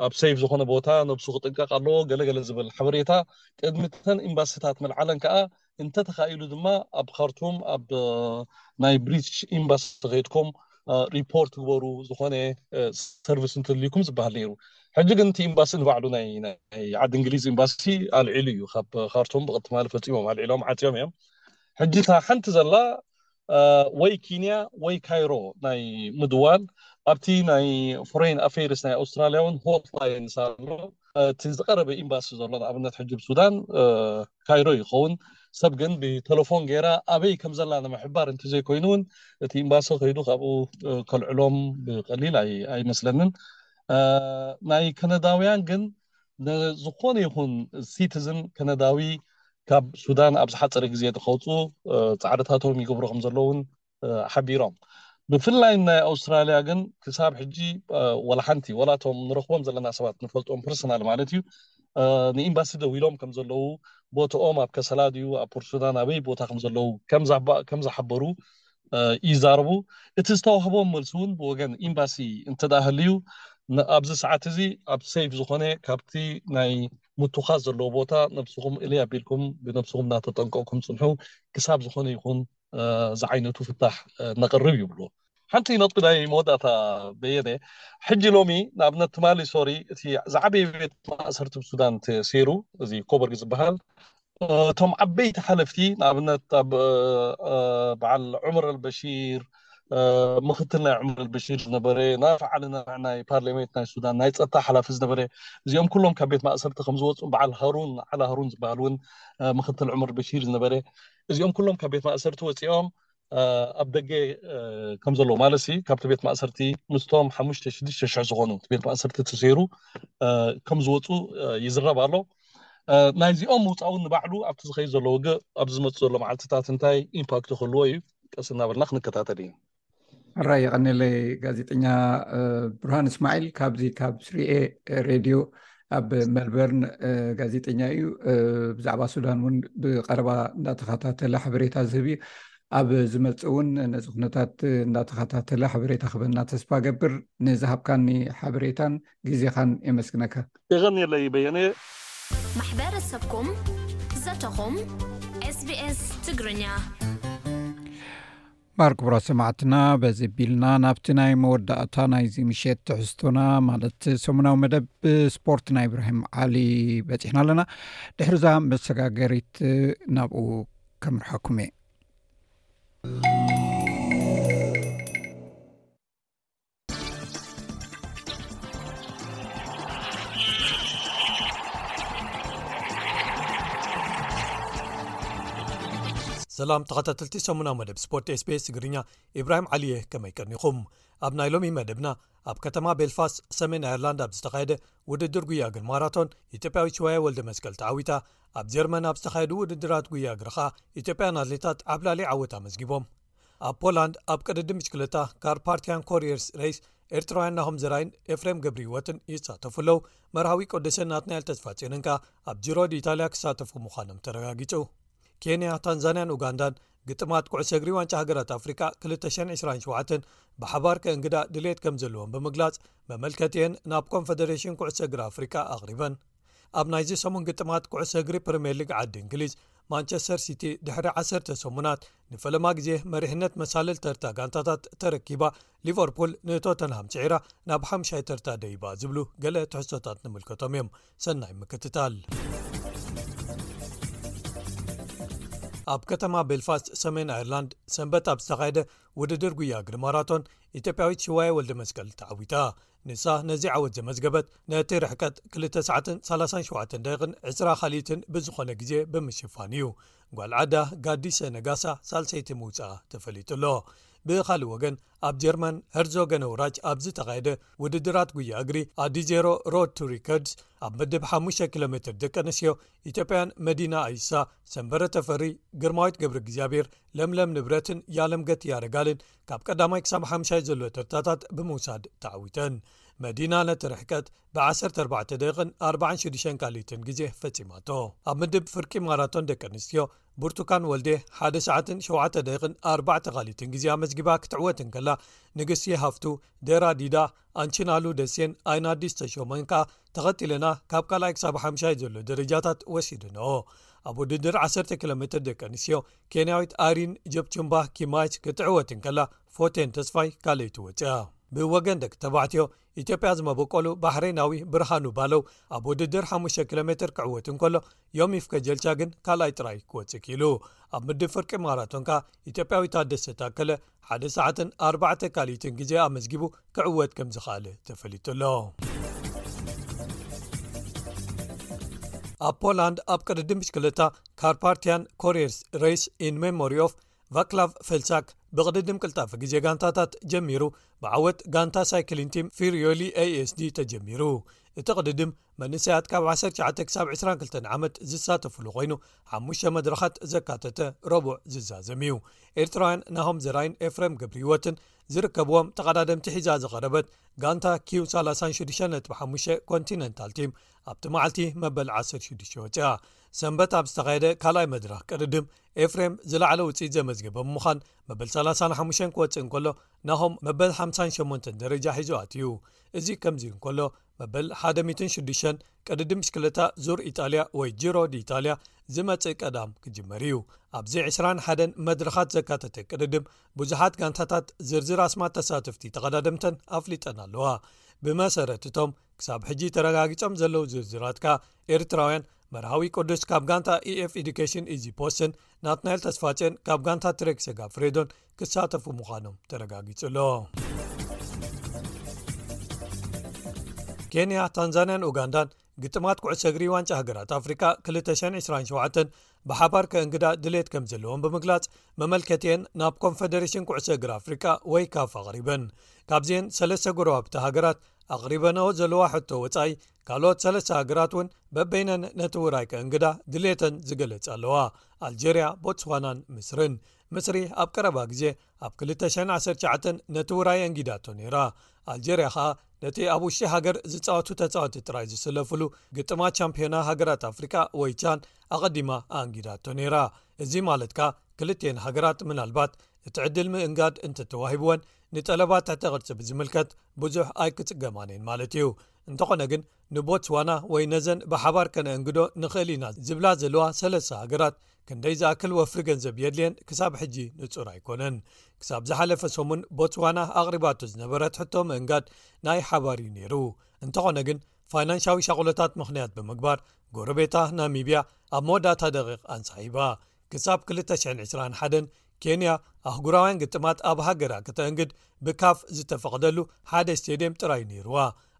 ኣብ ሰይፍ ዝኾነ ቦታ ነብሱ ክጥንቀቕ ኣለዎ ገለ ገለ ዝብል ሓበሬታ ቅድሚ እተን ኤምባሲታት ምልዓለን ከኣ እንተተኻኢሉ ድማ ኣብ ካርቱም ኣብ ናይ ብሪትሽ ኤምባሲ ከይድኩም ሪፖርት ግበሩ ዝኾነ ሰርቪስ እንተልዩኩም ዝበሃል ነይሩ ሕጂ ግን እቲ ኤምባሲ ንባዕሉ ናይ ዓዲ እንግሊዝ ኤምባሲ ኣልዒሉ እዩ ካብ ካርቱም ብቕልቲ ማለት ፈፂሞም ኣልዒሎም ዓፅዮም እዮም ሕጂ እታ ሓንቲ ዘላ ወይ ኬንያ ወይ ካይሮ ናይ ምድዋል ኣብቲ ናይ ፎሬን ኣፌርስ ናይ ኣውስትራሊያ እውን ሆትላይን ኣሎ እቲ ዝቀረበ ኤምባሲ ዘሎ ንኣብነት ሕጂ ሱዳን ካይሮ እዩ ክኸውን፣ ሰብ ግን ብተለፎን ገይራ ኣበይ ከም ዘላ ንምሕባር እንተዘይኮይኑ እውን እቲ ኢምባሲ ከይዱ ካብኡ ከልዕሎም ብቀሊል ኣይመስለንን። ናይ ከነዳውያን ግን ንዝኾነ ይኹን ሲቲዝን ከነዳዊ ካብ ሱዳን ኣብ ዝሓጸረ ግዜ ንኸውጽኡ ጻዕርታቶም ይገብሩ ከም ዘለዉ እውን ሓቢሮም። ብፍላይ ናይ ኣውስትራልያ ግን ክሳብ ሕጂ ዋላ ሓንቲ ዋላ እቶም ንረኽቦም ዘለና ሰባት ንፈልጦም ፐርሰናል ማለት እዩ ንኢምባሲ ደዊሎም ከም ዘለዉ ቦትኦም ኣብ ከሰላ ድዩ ኣብ ፖርትሱዳን ኣበይ ቦታ ከም ዘለዉ ከም ዝሓበሩ ይዛረቡ እቲ ዝተዋህቦም መልሲ እውን ብወገን ኢምባሲ እንተደኣ ሃልዩ ኣብዚ ሰዓት እዚ ኣብ ሰይፍ ዝኾነ ካብቲ ናይ ምቱኻስ ዘለዎ ቦታ ነብስኹም እልይ ኣቢልኩም ብነብስኹም እናተጠንቀቕኩም ፅንሑ ክሳብ ዝኾነ ይኹን ዝዓይነቱ ፍታሕ ነቕርብ ይብሉ። ሓንቲ ነጥቢ ናይ መወዳእታ በየነ፣ ሕጂ ሎሚ ንኣብነት ትማሊ ሶሪ እቲ ዝዓበየ ቤት ማእሰርቲ ኣብ ሱዳን ተሴሩ እዚ ኮበርግ ዝበሃል እቶም ዓበይቲ ሓለፍቲ ንኣብነት ኣብ በዓል ዑመር ኣልበሺር ምክትል ናይ ዑመር ኣልበሺር ዝነበረ ናፊዕ ዓሊ ናፊዕ ናይ ፓርላሜንት ናይ ሱዳን ናይ ፀጥታ ሓላፊ ዝነበረ እዚኦም ኩሎም ካብ ቤት ማእሰርቲ ከም ዝወፁ በዓል ሃሩን ዓላ ሃሩን ዝበሃል እውን ምክትል ዑመር በሺር ዝነበረ እዚኦም ኩሎም ካብ ቤት ማእሰርቲ ወጺኦም ኣብ ደገ ከም ዘለዉ ማለት ሲ ካብቲ ቤት ማእሰርቲ ምስቶም ሓሙሽተ ሽዱሽተ ሽሕ ዝኾኑ እቲ ቤት ማእሰርቲ ተሰይሩ ከም ዝወፁ ይዝረብ ኣሎ ናይዚኦም ምውፃእ እውን ንባዕሉ ኣብቲ ዝኸይድ ዘሎ ውግእ ኣብ ዝመፅእ ዘሎ መዓልትታት እንታይ ኢምፓክት ክህልዎ እዩ ቀስ እናበልና ክንከታተል እዩ ሕራይ የቀኒለይ ጋዜጠኛ ብርሃን እስማዒል ካብዚ ካብ ስሪኤ ሬድዮ ኣብ መልበርን ጋዜጠኛ እዩ ብዛዕባ ሱዳን እውን ብቀረባ እንዳተከታተለ ሓበሬታ ዝህብ እዩ ኣብ ዝመፅእ እውን ነዚ ኩነታት እንዳተከታተለ ሓበሬታ ክበና ተስፋ ገብር ንዝሃብካኒ ሓበሬታን ግዜካን የመስግነካ የቀኒለይ በየነ ማሕበረሰብኩም ዘተኹም ኤስቢኤስ ትግርኛ እምበር ክቡራት ሰማዕትና በዚ ኣቢልና ናብቲ ናይ መወዳእታ ናይዚ ምሸት ትሕዝቶና ማለት ሰሙናዊ መደብ ስፖርት ናይ እብራሂም ዓሊ በፂሕና ኣለና ድሕሪ እዛ መሰጋገሪት ናብኡ ከምርሓኩም እየ ሰላም ተኸታተልቲ ሰሙናዊ መደብ ስፖርት ስቤስ ትግርኛ ኢብራሂም ዓሊየ ከመይ ቀኒኹም ኣብ ናይ ሎሚ መደብና ኣብ ከተማ ቤልፋስ ሰሜን ኣየርላንድ ኣብ ዝተኻየደ ውድድር ጉያ እግር ማራቶን ኢትዮጵያዊ ሽዋያ ወልደ መስቀል ተዓዊታ ኣብ ጀርመን ኣብ ዝተኻየዱ ውድድራት ጉያ እግርኻ ኢትዮጵያን ኣትሌታት ዓብላሊ ዓወት ኣመዝጊቦም ኣብ ፖላንድ ኣብ ቅድድም ብሽክለታ ካርፓርቲያን ኮርየርስ ሬይስ ኤርትራውያን ናሆም ዘራይን ኤፍሬም ገብሪ ህይወትን ይሳተፉ ኣለዉ መርሃዊ ቆደሰን ናትናኤል ተስፋጼንን ከኣ ኣብ ጅሮዲ ኢታልያ ክሳተፉ ምዃኖም ተረጋጊጹ ኬንያ ታንዛንያን ኡጋንዳን ግጥማት ኩዕሶ እግሪ ዋንጫ ሃገራት ኣፍሪቃ 227 ብሓባር ከእንግዳ ድሌት ከም ዘለዎም ብምግላጽ መመልከቲኤን ናብ ኮንፈደሬሽን ኩዕሶ እግሪ ኣፍሪቃ ኣቕሪበን ኣብ ናይዚ ሰሙን ግጥማት ኩዕሶ እግሪ ፕሪምየር ሊግ ዓዲ እንግሊዝ ማንቸስተር ሲቲ ድሕሪ 1ሰ ሰሙናት ንፈለማ ግዜ መሪሕነት መሳልል ተርታ ጋንታታት ተረኪባ ሊቨርፑል ንቶተንሃም ጽዒራ ናብ ሓምሻይ ተርታ ደይባ ዝብሉ ገለ ትሕዝቶታት ንምልከቶም እዮም ሰናይ ምክትታል ኣብ ከተማ ቤልፋስት ሰሜን ኣይርላንድ ሰንበት ኣብ ዝተኻየደ ውድድር ጉያ እግሪ ማራቶን ኢትዮጵያዊት ሽዋየ ወልደ መስቀል ተዓዊታ ንሳ ነዚ ዓወት ዘመዝገበት ነቲ ርሕቀት 2ሰ 37 ደቂቕን 2ስራ ካልትን ብዝኾነ ግዜ ብምሽፋን እዩ ጓል ዓዳ ጋዲሰ ነጋሳ ሳልሰይቲ ምውጽኣ ተፈሊጡ ኣሎ። ብኻልእ ወገን ኣብ ጀርመን ሀርዞገነውራጅ ኣብ ዝተኻየደ ውድድራት ጉያ እግሪ ኣዲዜሮ ሮድ ቱ ሪከርድስ ኣብ ምድብ ሓሙሽተ ኪሎ ሜትር ደቂ ኣንስትዮ ኢትዮጵያን መዲና ኣይሳ፣ ሰንበረ ተፈሪ፣ ግርማዊት ገብረእግዚኣብሄር፣ ለምለም ንብረትን ያለምገት ያረጋልን ካብ ቀዳማይ ክሳብ ሓምሻይ ዘሎ ተርታታት ብምውሳድ ተዓዊተን። መዲና ነቲ ርሕቀት ብዓሰርተ ኣርባዕተ ደቂቕን ኣርባዓን ሽዱሽተን ካልኢትን ግዜ ፈጺማቶ ኣብ ምድብ ፍርቂ ማራቶን ደቂ ኣንስትዮ ብርቱካን ወልዴ ሓደ ሰዓትን ሸተ ደቂቕን ኣርባዕተ ካልኢትን ግዜ ኣመዝጊባ ክትዕወትን ከላ ንግስቲ ሃፍቱ ደራ ዲዳ ኣንቺናሉ ደሴን ኣይን ኣዲስ ተሾሞን ከኣ ተኸቲለና ካብ ካልኣይ ክሳብ ሓምሻይ ዘሎ ደረጃታት ወሲድንኦ ኣብ ውድድር 1ሰ ኪሎ ሜትር ደቂ ኣንስትዮ ኬንያዊት ኣሪን ጀብቹምባ ኪማይት ክትዕወትን ከላ ፎቴን ተስፋይ ካልይቲ ወፅያ ብወገን ደቂ ተባዕትዮ ኢትዮጵያ ዝመበቆሉ ባሕሬናዊ ብርሃኑ ባለው ኣብ ውድድር ሓሙሽተ ኪሎ ሜትር ክዕወት እንከሎ ዮሚፍ ከጀልቻ ግን ካልኣይ ጥራይ ክወፅእ ክኢሉ ኣብ ምድብ ፍርቂ ማራቶን ከኣ ኢትዮጵያዊ ታደሰ ታከለ ሓደ ሰዓትን ኣርባዕተ ካልኢትን ግዜ ኣመዝጊቡ ክዕወት ከም ዝኸኣለ ተፈሊጡ ኣሎ ኣብ ፖላንድ ኣብ ቅድዲ ምሽክለታ ካርፓርቲያን ኮርየርስ ሬስ ኢን ሜሞሪ ኦፍ ቫክላቭ ፈልቻክ ብቕድድም ቅልጣፊ ግዜ ጋንታታት ጀሚሩ ብዓወት ጋንታ ሳይክሊንቲም ፊርዮሊ asd ተጀሚሩ እቲ ቕድድም መንእሰያት ካብ 19 ክሳብ 22 ዓመት ዝሳተፍሉ ኮይኑ ሓሙሽ መድረኻት ዘካተተ ረቡዕ ዝዛዘም እዩ ኤርትራውያን ናሆም ዘራይን ኤፍረም ግብሪ ህይወትን ዝርከብዎም ተቐዳደምቲ ሒዛ ዝቐረበት ጋንታ ኪው 365 ኮንቲነንታል ቲም ኣብቲ መዓልቲ መበል 16 ወፅያ ሰንበት ኣብ ዝተኻየደ ካልኣይ መድረኽ ቅድድም ኤፍሬም ዝለዓለ ውፅኢት ዘመዝገበ ብምዃን መበል 35 ክወፅእ እንከሎ ናሆም መበል 58 ደረጃ ሒዙ ኣትዩ እዚ ከምዚ እንከሎ መበል 16 ቀድድም ብሽክለታ ዙር ኢጣልያ ወይ ጅሮ ዲኢጣልያ ዝመፅእ ቀዳም ክጅመር እዩ ኣብዚ 21 መድረኻት ዘካተተ ቅድድም ብዙሓት ጋንታታት ዝርዝር ኣስማት ተሳትፍቲ ተቐዳደምተን ኣፍሊጠን ኣለዋ ብመሰረት እቶም ክሳብ ሕጂ ተረጋጊፆም ዘለዉ ዝርዝራት ከኣ ኤርትራውያን መርሃዊ ቅዱስ ካብ ጋንታ eኤf ኤዱኬሽን ኢዚ ፖስትን ናትናኤል ተስፋጼን ካብ ጋንታ ትሬክ ሰጋ ፍሬዶን ክሳተፉ ምዃኖም ተረጋጊጹ ኣሎ ኬንያ ታንዛንያን ኡጋንዳን ግጥማት ኩዕሰ እግሪ ዋንጫ ሃገራት ኣፍሪቃ 227 ብሓባር ከእንግዳ ድሌት ከም ዘለዎም ብምግላጽ መመልከቲኤን ናብ ኮንፈደሬሽን ኩዕሰ እግሪ ኣፍሪቃ ወይ ካፍ ኣቕሪበን ካብዚኤን ሰለስተ ጎረባብቲ ሃገራት ኣቕሪበነኦ ዘለዋ ሕቶ ወፃኢ ካልኦት ሰለስተ ሃገራት እውን በበይነን ነቲ ውራይ ከእንግዳ ድሌተን ዝገለጻ ኣለዋ ኣልጀርያ ቦትስዋናን ምስርን ምስሪ ኣብ ቀረባ ግዜ ኣብ 219 ነቲ ውራይ ኣንጊዳቶ ነይራ ኣልጀርያ ከኣ ነቲ ኣብ ውሽጢ ሃገር ዝፃወቱ ተፃወቲ ጥራይ ዝስለፍሉ ግጥማ ቻምፒዮና ሃገራት ኣፍሪቃ ወይ ቻን ኣቐዲማ ኣንጊዳቶ ነይራ እዚ ማለት ከኣ ክልትን ሃገራት ምናልባት እቲ ዕድል ምእንጋድ እንተተዋሂብወን ንጠለባት ትሕተ ቅርፂ ብዝምልከት ብዙሕ ኣይክፅገማንየን ማለት እዩ እንተኾነ ግን ንቦትስዋና ወይ ነዘን ብሓባር ከነእንግዶ ንኽእል ኢና ዝብላ ዘለዋ ሰለስተ ሃገራት ክንደይ ዝኣክል ወፍሪ ገንዘብ የድልየን ክሳብ ሕጂ ንጹር ኣይኮነን። ክሳብ ዝሓለፈ ሰሙን ቦትስዋና ኣቕሪባቶ ዝነበረት ሕቶ ምእንጋድ ናይ ሓባር እዩ ነይሩ። እንተኾነ ግን ፋይናንሻዊ ሻቕሎታት ምኽንያት ብምግባር ጎረቤታ ናሚብያ ኣብ መወዳእታ ደቒቕ ኣንሳሒባ። ክሳብ 2021 ኬንያ ኣህጉራውያን ግጥማት ኣብ ሃገራ ከተእንግድ ብካፍ ዝተፈቕደሉ ሓደ ስተድየም ጥራይ ነይርዋ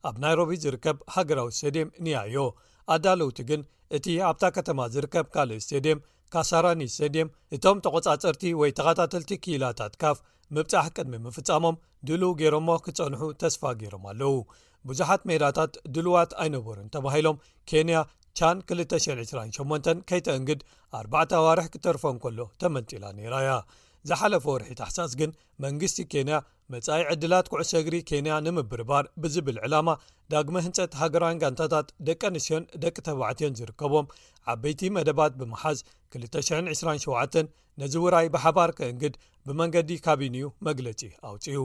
ኣብ ናይሮቢ ዝርከብ ሃገራዊ ስተድየም ንያ እዮ ኣዳለውቲ ግን እቲ ኣብታ ከተማ ዝርከብ ካልእ ስተድየም ካሳራኒ ስተድየም እቶም ተቖጻጸርቲ ወይ ተኸታተልቲ ክኢላታት ካፍ ምብጻሕ ቅድሚ ምፍጻሞም ድልው ገይሮሞ ክጸንሑ ተስፋ ገይሮም ኣለዉ ብዙሓት ሜዳታት ድሉዋት ኣይነበሩን ተባሂሎም ኬንያ ቻን 2028 ከይተእንግድ ኣርባዕተ ኣዋርሕ ክተርፎ እንከሎ ተመንጢላ ነይራ እያ ዝሓለፈ ወርሒ ታሕሳስ ግን መንግስቲ ኬንያ መጻኢ ዕድላት ኩዕሶ እግሪ ኬንያ ንምብርባር ብዝብል ዕላማ ዳግመ ህንፀት ሃገራውያን ጋንታታት ደቂ ኣንስትዮን ደቂ ተባዕትዮን ዝርከቦም ዓበይቲ መደባት ብምሓዝ 227 ነዚ ውራይ ብሓባር ክእንግድ ብመንገዲ ካቢንዩ መግለፂ ኣውፅኡ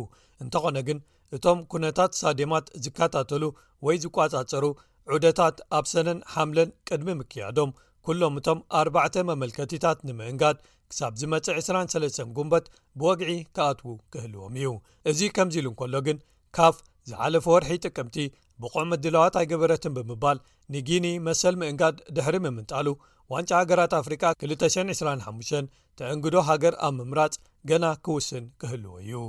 እንተኾነ ግን እቶም ኩነታት ሳዴማት ዝካታተሉ ወይ ዝቋጻጸሩ ዑደታት ኣብ ሰነን ሓምለን ቅድሚ ምክያዶም ኩሎም እቶም ኣርባዕተ መመልከቲታት ንምእንጋድ ክሳብ ዝመጽ 23 ጉንበት ብወግዒ ክኣትዉ ክህልዎም እዩ እዚ ከምዚ ኢሉ እንከሎ ግን ካፍ ዝሓለፈ ወርሒ ጥቅምቲ ብቑዕ ምድለዋት ኣይገበረትን ብምባል ንጊኒ መሰል ምእንጋድ ድሕሪ ምምንጣሉ ዋንጫ ሃገራት ኣፍሪቃ 225 ትዕንግዶ ሃገር ኣብ ምምራጽ ገና ክውስን ክህልዎ እዩ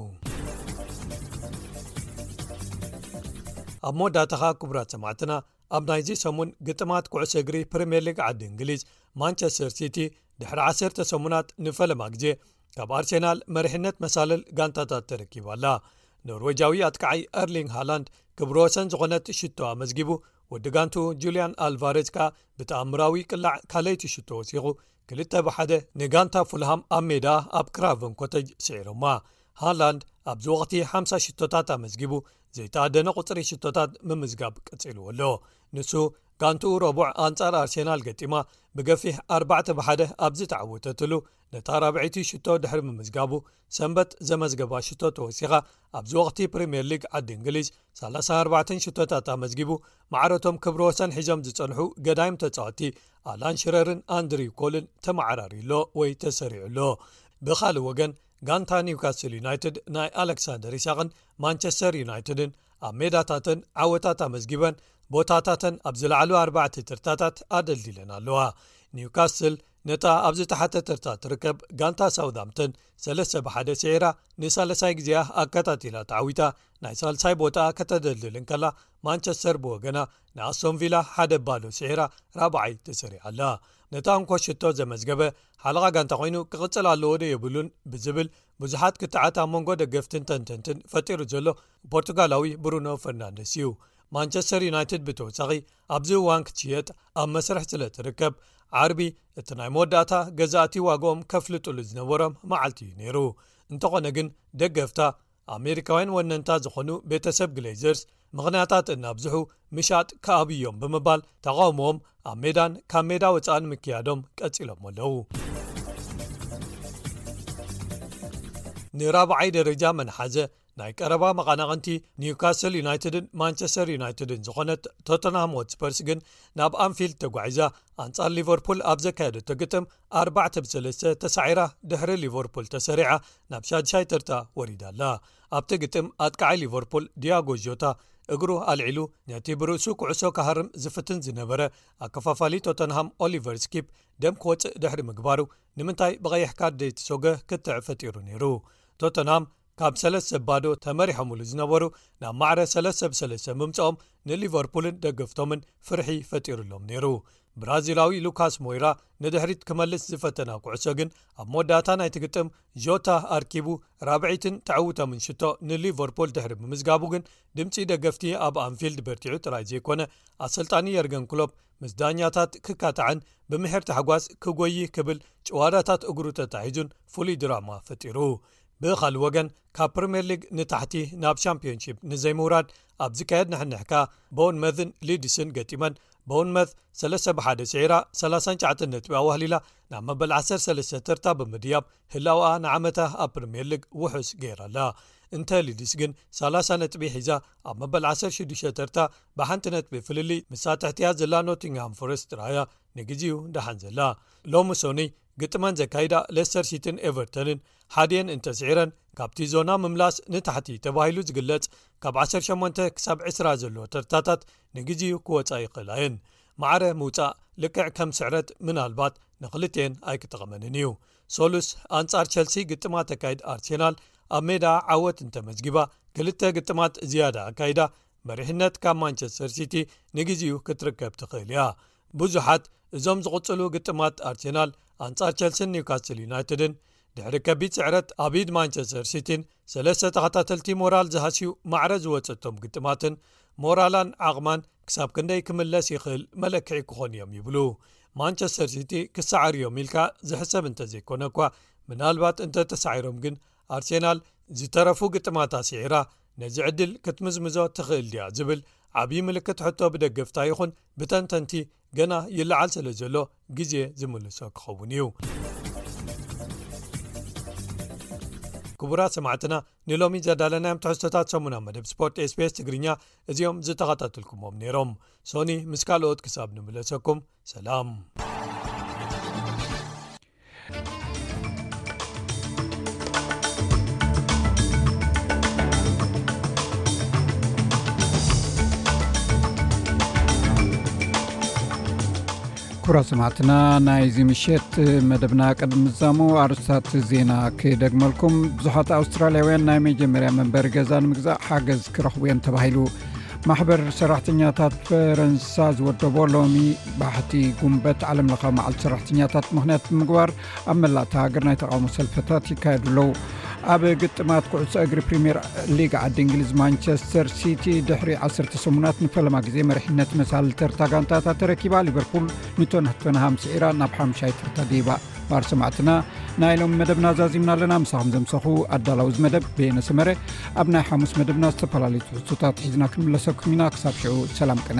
ኣብ መወዳእታኻ ክቡራት ሰማዕትና ኣብ ናይዚ ሰሙን ግጥማት ኩዕሶ እግሪ ፕሪምየር ሊግ ዓዲ እንግሊዝ ማንቸስተር ሲቲ ድሕሪ 1ሰ ሰሙናት ንፈለማ ግዜ ካብ ኣርሴናል መርሕነት መሳልል ጋንታታት ተረኪባ ኣላ ኖርወጃዊ ኣጥቃዓይ ኣርሊንግ ሃላንድ ክብሮ ወሰን ዝኾነት ሽቶ ኣመዝጊቡ ወዲ ጋንቱ ጁልያን ኣልቫረዝ ከኣ ብተኣምራዊ ቅላዕ ካለይቲ ሽቶ ወሲኹ ክልተ ብሓደ ንጋንታ ፉልሃም ኣብ ሜዳ ኣብ ክራቨን ኮተጅ ስዒሮማ ሃላንድ ኣብዚ ወቅቲ ሓ0 ሽቶታት ኣመዝጊቡ ዘይተኣደነ ቁፅሪ ሽቶታት ምምዝጋብ ቀፂልዎ ኣሎ ንሱ ጋንትኡ ረቡዕ ኣንጻር ኣርሴናል ገጢማ ብገፊሕ 4 ብሓደ ኣብ ዝተዓወተትሉ ነታ ራብዐይቲ ሽቶ ድሕሪ ምምዝጋቡ ሰንበት ዘመዝገባ ሽቶ ተወሲኻ ኣብዚ ወቕቲ ፕሪምየር ሊግ ዓዲ እንግሊዝ 34 ሽቶታት ኣመዝጊቡ ማዕረቶም ክብሪ ወሰን ሒዞም ዝጸንሑ ገዳይም ተጻወቲ ኣላን ሽረርን ኣንድሪ ኮልን ተመዓራርዩሎ ወይ ተሰሪዑ ኣሎ ብካልእ ወገን ጋንታ ኒውካስትል ዩናይትድ ናይ ኣሌክሳንደር ይሳቅን ማንቸስተር ዩናይትድን ኣብ ሜዳታተን ዓወታት ኣመዝጊበን ቦታታተን ኣብ ዝለዕሉ ኣርባዕተ ትርታታት ኣደልዲለን ኣለዋ ኒውካስትል ነታ ኣብ ዝተሓተተታ ትርከብ ጋንታ ሳውትሃምተን ሰለስተ ብሓደ ስዒራ ንሳለሳይ ግዜያ ኣካታቲላ ተዓዊታ ናይ ሳልሳይ ቦታኣ ከተደልድል እንከላ ማንቸስተር ብወገና ንኣስቶንቪላ ሓደ ባዶ ስዒራ ራብዓይ ተሰሪዓ ኣላ ነታ እንኮ ሽቶ ዘመዝገበ ሓለቓ ጋንታ ኮይኑ ክቕፅል ኣለዎ ዶ የብሉን ብዝብል ብዙሓት ክትዓት ኣብ መንጎ ደገፍትን ተንተንትን ፈጢሩ ዘሎ ፖርቱጋላዊ ብሩኖ ፈርናንደስ እዩ ማንቸስተር ዩናይትድ ብተወሳኺ ኣብዚ እዋን ክትሽየጥ ኣብ መስርሕ ስለ ትርከብ ዓርቢ እቲ ናይ መወዳእታ ገዛእቲ ዋግኦም ከፍልጥሉ ዝነበሮም መዓልቲ እዩ ነይሩ እንተኾነ ግን ደገፍታ ኣሜሪካውያን ወነንታ ዝኾኑ ቤተሰብ ግሌዘርስ ምኽንያታት እናብዝሑ ምሻጥ ክኣብዮም ብምባል ተቓውሞዎም ኣብ ሜዳን ካብ ሜዳ ወፃእን ምክያዶም ቀፂሎሞ ኣለው ንራብዓይ ደረጃ መንሓዘ ናይ ቀረባ መቐናቕንቲ ኒውካስል ዩናይትድን ማንቸስተር ዩናይትድን ዝኾነት ቶተንሃም ወትስፐርስ ግን ናብ ኣንፊልድ ተጓዒዛ ኣንጻር ሊቨርፑል ኣብ ዘካየደ ተግጥም 4 ብ3 ተሳዒራ ድሕሪ ሊቨርፑል ተሰሪዓ ናብ ሻድሻይ ተርታ ወሪዳ ኣላ ኣብቲ ግጥም ኣጥቃዓይ ሊቨርፑል ድያጎ ጆታ እግሩ ኣልዒሉ ነቲ ብርእሱ ኩዕሶ ካሃርም ዝፍትን ዝነበረ ኣከፋፋሊ ቶተንሃም ኦሊቨር ስኪፕ ደም ክወፅእ ድሕሪ ምግባሩ ንምንታይ ብቐይሕ ካርዲ ትሶገ ክትዕ ፈጢሩ ነይሩ ቶተንሃም ካብ ሰለስተ ባዶ ተመሪሖምሉ ዝነበሩ ናብ ማዕረ ሰለስተ ብሰለስተ ምምጽኦም ንሊቨርፑልን ደገፍቶምን ፍርሒ ፈጢሩሎም ነይሩ ብራዚላዊ ሉካስ ሞይራ ንድሕሪት ክመልስ ዝፈተና ኩዕሶ ግን ኣብ መወዳእታ ናይ ትግጥም ዦታ ኣርኪቡ ራብዒትን ተዐውቶምን ሽቶ ንሊቨርፑል ድሕሪ ብምዝጋቡ ግን ድምፂ ደገፍቲ ኣብ ኣንፊልድ በርቲዑ ጥራይ ዘይኮነ ኣሰልጣኒ የርገን ክሎብ ምስ ዳኛታት ክካታዕን ብምሕርቲ ሓጓስ ክጎይ ክብል ጭዋዳታት እግሩ ተታሒዙን ፍሉይ ድራማ ፈጢሩ ብኻልእ ወገን ካብ ፕሪምየር ሊግ ንታሕቲ ናብ ሻምፕዮንሺፕ ንዘይምውራድ ኣብ ዝካየድ ንሕንሕ ከኣ ቦውንመዝን ሊድስን ገጢመን ቦውንመዝ ሰለስተ ብ ሓደ ስዒራ ሰላሳን ትሽዓተን ነጥቢ ኣዋህሊላ ናብ መበል ዓሰርተ ሰለስተ ተርታ ብምድያብ ህላወኣ ንዓመታ ኣብ ፕሪምየር ሊግ ውሑስ ገይራ'ላ እንተ ሊድስ ግን ሰላሳ ነጥቢ ሒዛ ኣብ መበል ዓሰርተ ሽዱሽተ ተርታ ብሓንቲ ነጥቢ ፍልልይ ምስታ ትሕቲኣ ዘላ ኖቲንግሃም ፎረስት ጥራይ'ያ ንግዜኡ ደሓን ዘላ ሎሚ ሶኑይ ግጥመን ዘካይዳ ሌስተር ሲቲን ኤቨርተንን ሓዲኤን እንተስዒረን ካብቲ ዞና ምምላስ ንታሕቲ ተባሂሉ ዝግለጽ ካብ 18 ክሳብ 20 ዘሎ ተርታታት ንግዜኡ ክወጻ ይኽእላ እየን ማዕረ ምውጻእ ልክዕ ከም ስዕረት ምናልባት ንክልትኤን ኣይክጠቐመንን እዩ ሶሉስ ኣንጻር ቸልሲ ግጥማ ተካይድ ኣርሴናል ኣብ ሜዳ ዓወት እንተመዝጊባ ክልተ ግጥማት ዝያዳ ኣካይዳ መሪሕነት ካብ ማንቸስተር ሲቲ ንግዜኡ ክትርከብ ትኽእል እያ ብዙሓት እዞም ዝቕጽሉ ግጥማት ኣርሴናል ኣንጻር ቸልሲን ኒውካስትል ዩናይትድን ድሕሪ ከቢድ ስዕረት ኣብ ኢድ ማንቸስተር ሲቲን ሰለስተ ተኸታተልቲ ሞራል ዝሃስዩ ማዕረ ዝወጸቶም ግጥማትን ሞራላን ዓቕማን ክሳብ ክንደይ ክምለስ ይኽእል መለክዒ ክኾኑ እዮም ይብሉ ማንቸስተር ሲቲ ክሰዓር እዮም ኢልካ ዝሕሰብ እንተዘይኮነ እኳ ምናልባት እንተተሳዒሮም ግን ኣርሴናል ዝተረፉ ግጥማታ ስዒራ ነዚ ዕድል ክትምዝምዞ ትኽእል ድያ ዝብል ዓብዪ ምልክት ሕቶ ብደገፍታ ይኹን ብተንተንቲ ገና ይለዓል ስለ ዘሎ ግዜ ዝምልሶ ክኸውን እዩ። ክቡራት ሰማዕትና ንሎሚ ዘዳለናዮም ትሕዝቶታት ሰሙና መደብ ስፖርት ስፔስ ትግርኛ እዚኦም ዝተኸታተልኩምዎም ነይሮም ሶኒ ምስ ካልኦት ክሳብ ንምለሰኩም ሰላም ኩራ ሰማዕትና ናይዚ ምሸት መደብና ቅድሚ ምዛሙ ኣርስታት ዜና ክደግመልኩም ብዙሓት ኣውስትራልያውያን ናይ መጀመርያ መንበሪ ገዛ ንምግዛእ ሓገዝ ክረኽቡ እዮም ተባሂሉ ማሕበር ሰራሕተኛታት ፈረንሳ ዝወደቦ ሎሚ ባሕቲ ጉንበት ዓለም ለኻ መዓልቲ ሰራሕተኛታት ምክንያት ብምግባር ኣብ መላእቲ ሃገር ናይ ተቃውሞ ሰልፈታት ይካየዱ ኣለው ኣብ ግጥማት ኩዕሶ እግሪ ፕሪምየር ሊግ ዓዲ እንግሊዝ ማንቸስተር ሲቲ ድሕሪ 1 ሰሙናት ንፈለማ ግዜ መሪሕነት መሳልተርታ ጋንታታ ተረኪባ ሊቨርፑል ንቶንቶንሃም ስዒራ ናብ ሓሙሻይ ትርታ ዲባ ባር ሰማዕትና ናይ ሎም መደብና ዛዚምና ኣለና ምሳኹም ዘምሰኹ ኣዳላዊ ዝ መደብ ቤየነሰመረ ኣብ ናይ ሓሙስ መደብና ዝተፈላለዩ ትሕዝቶታት ሒዝና ክንምለሰኩም ኢና ክሳብ ሽዑ ሰላም ቅነ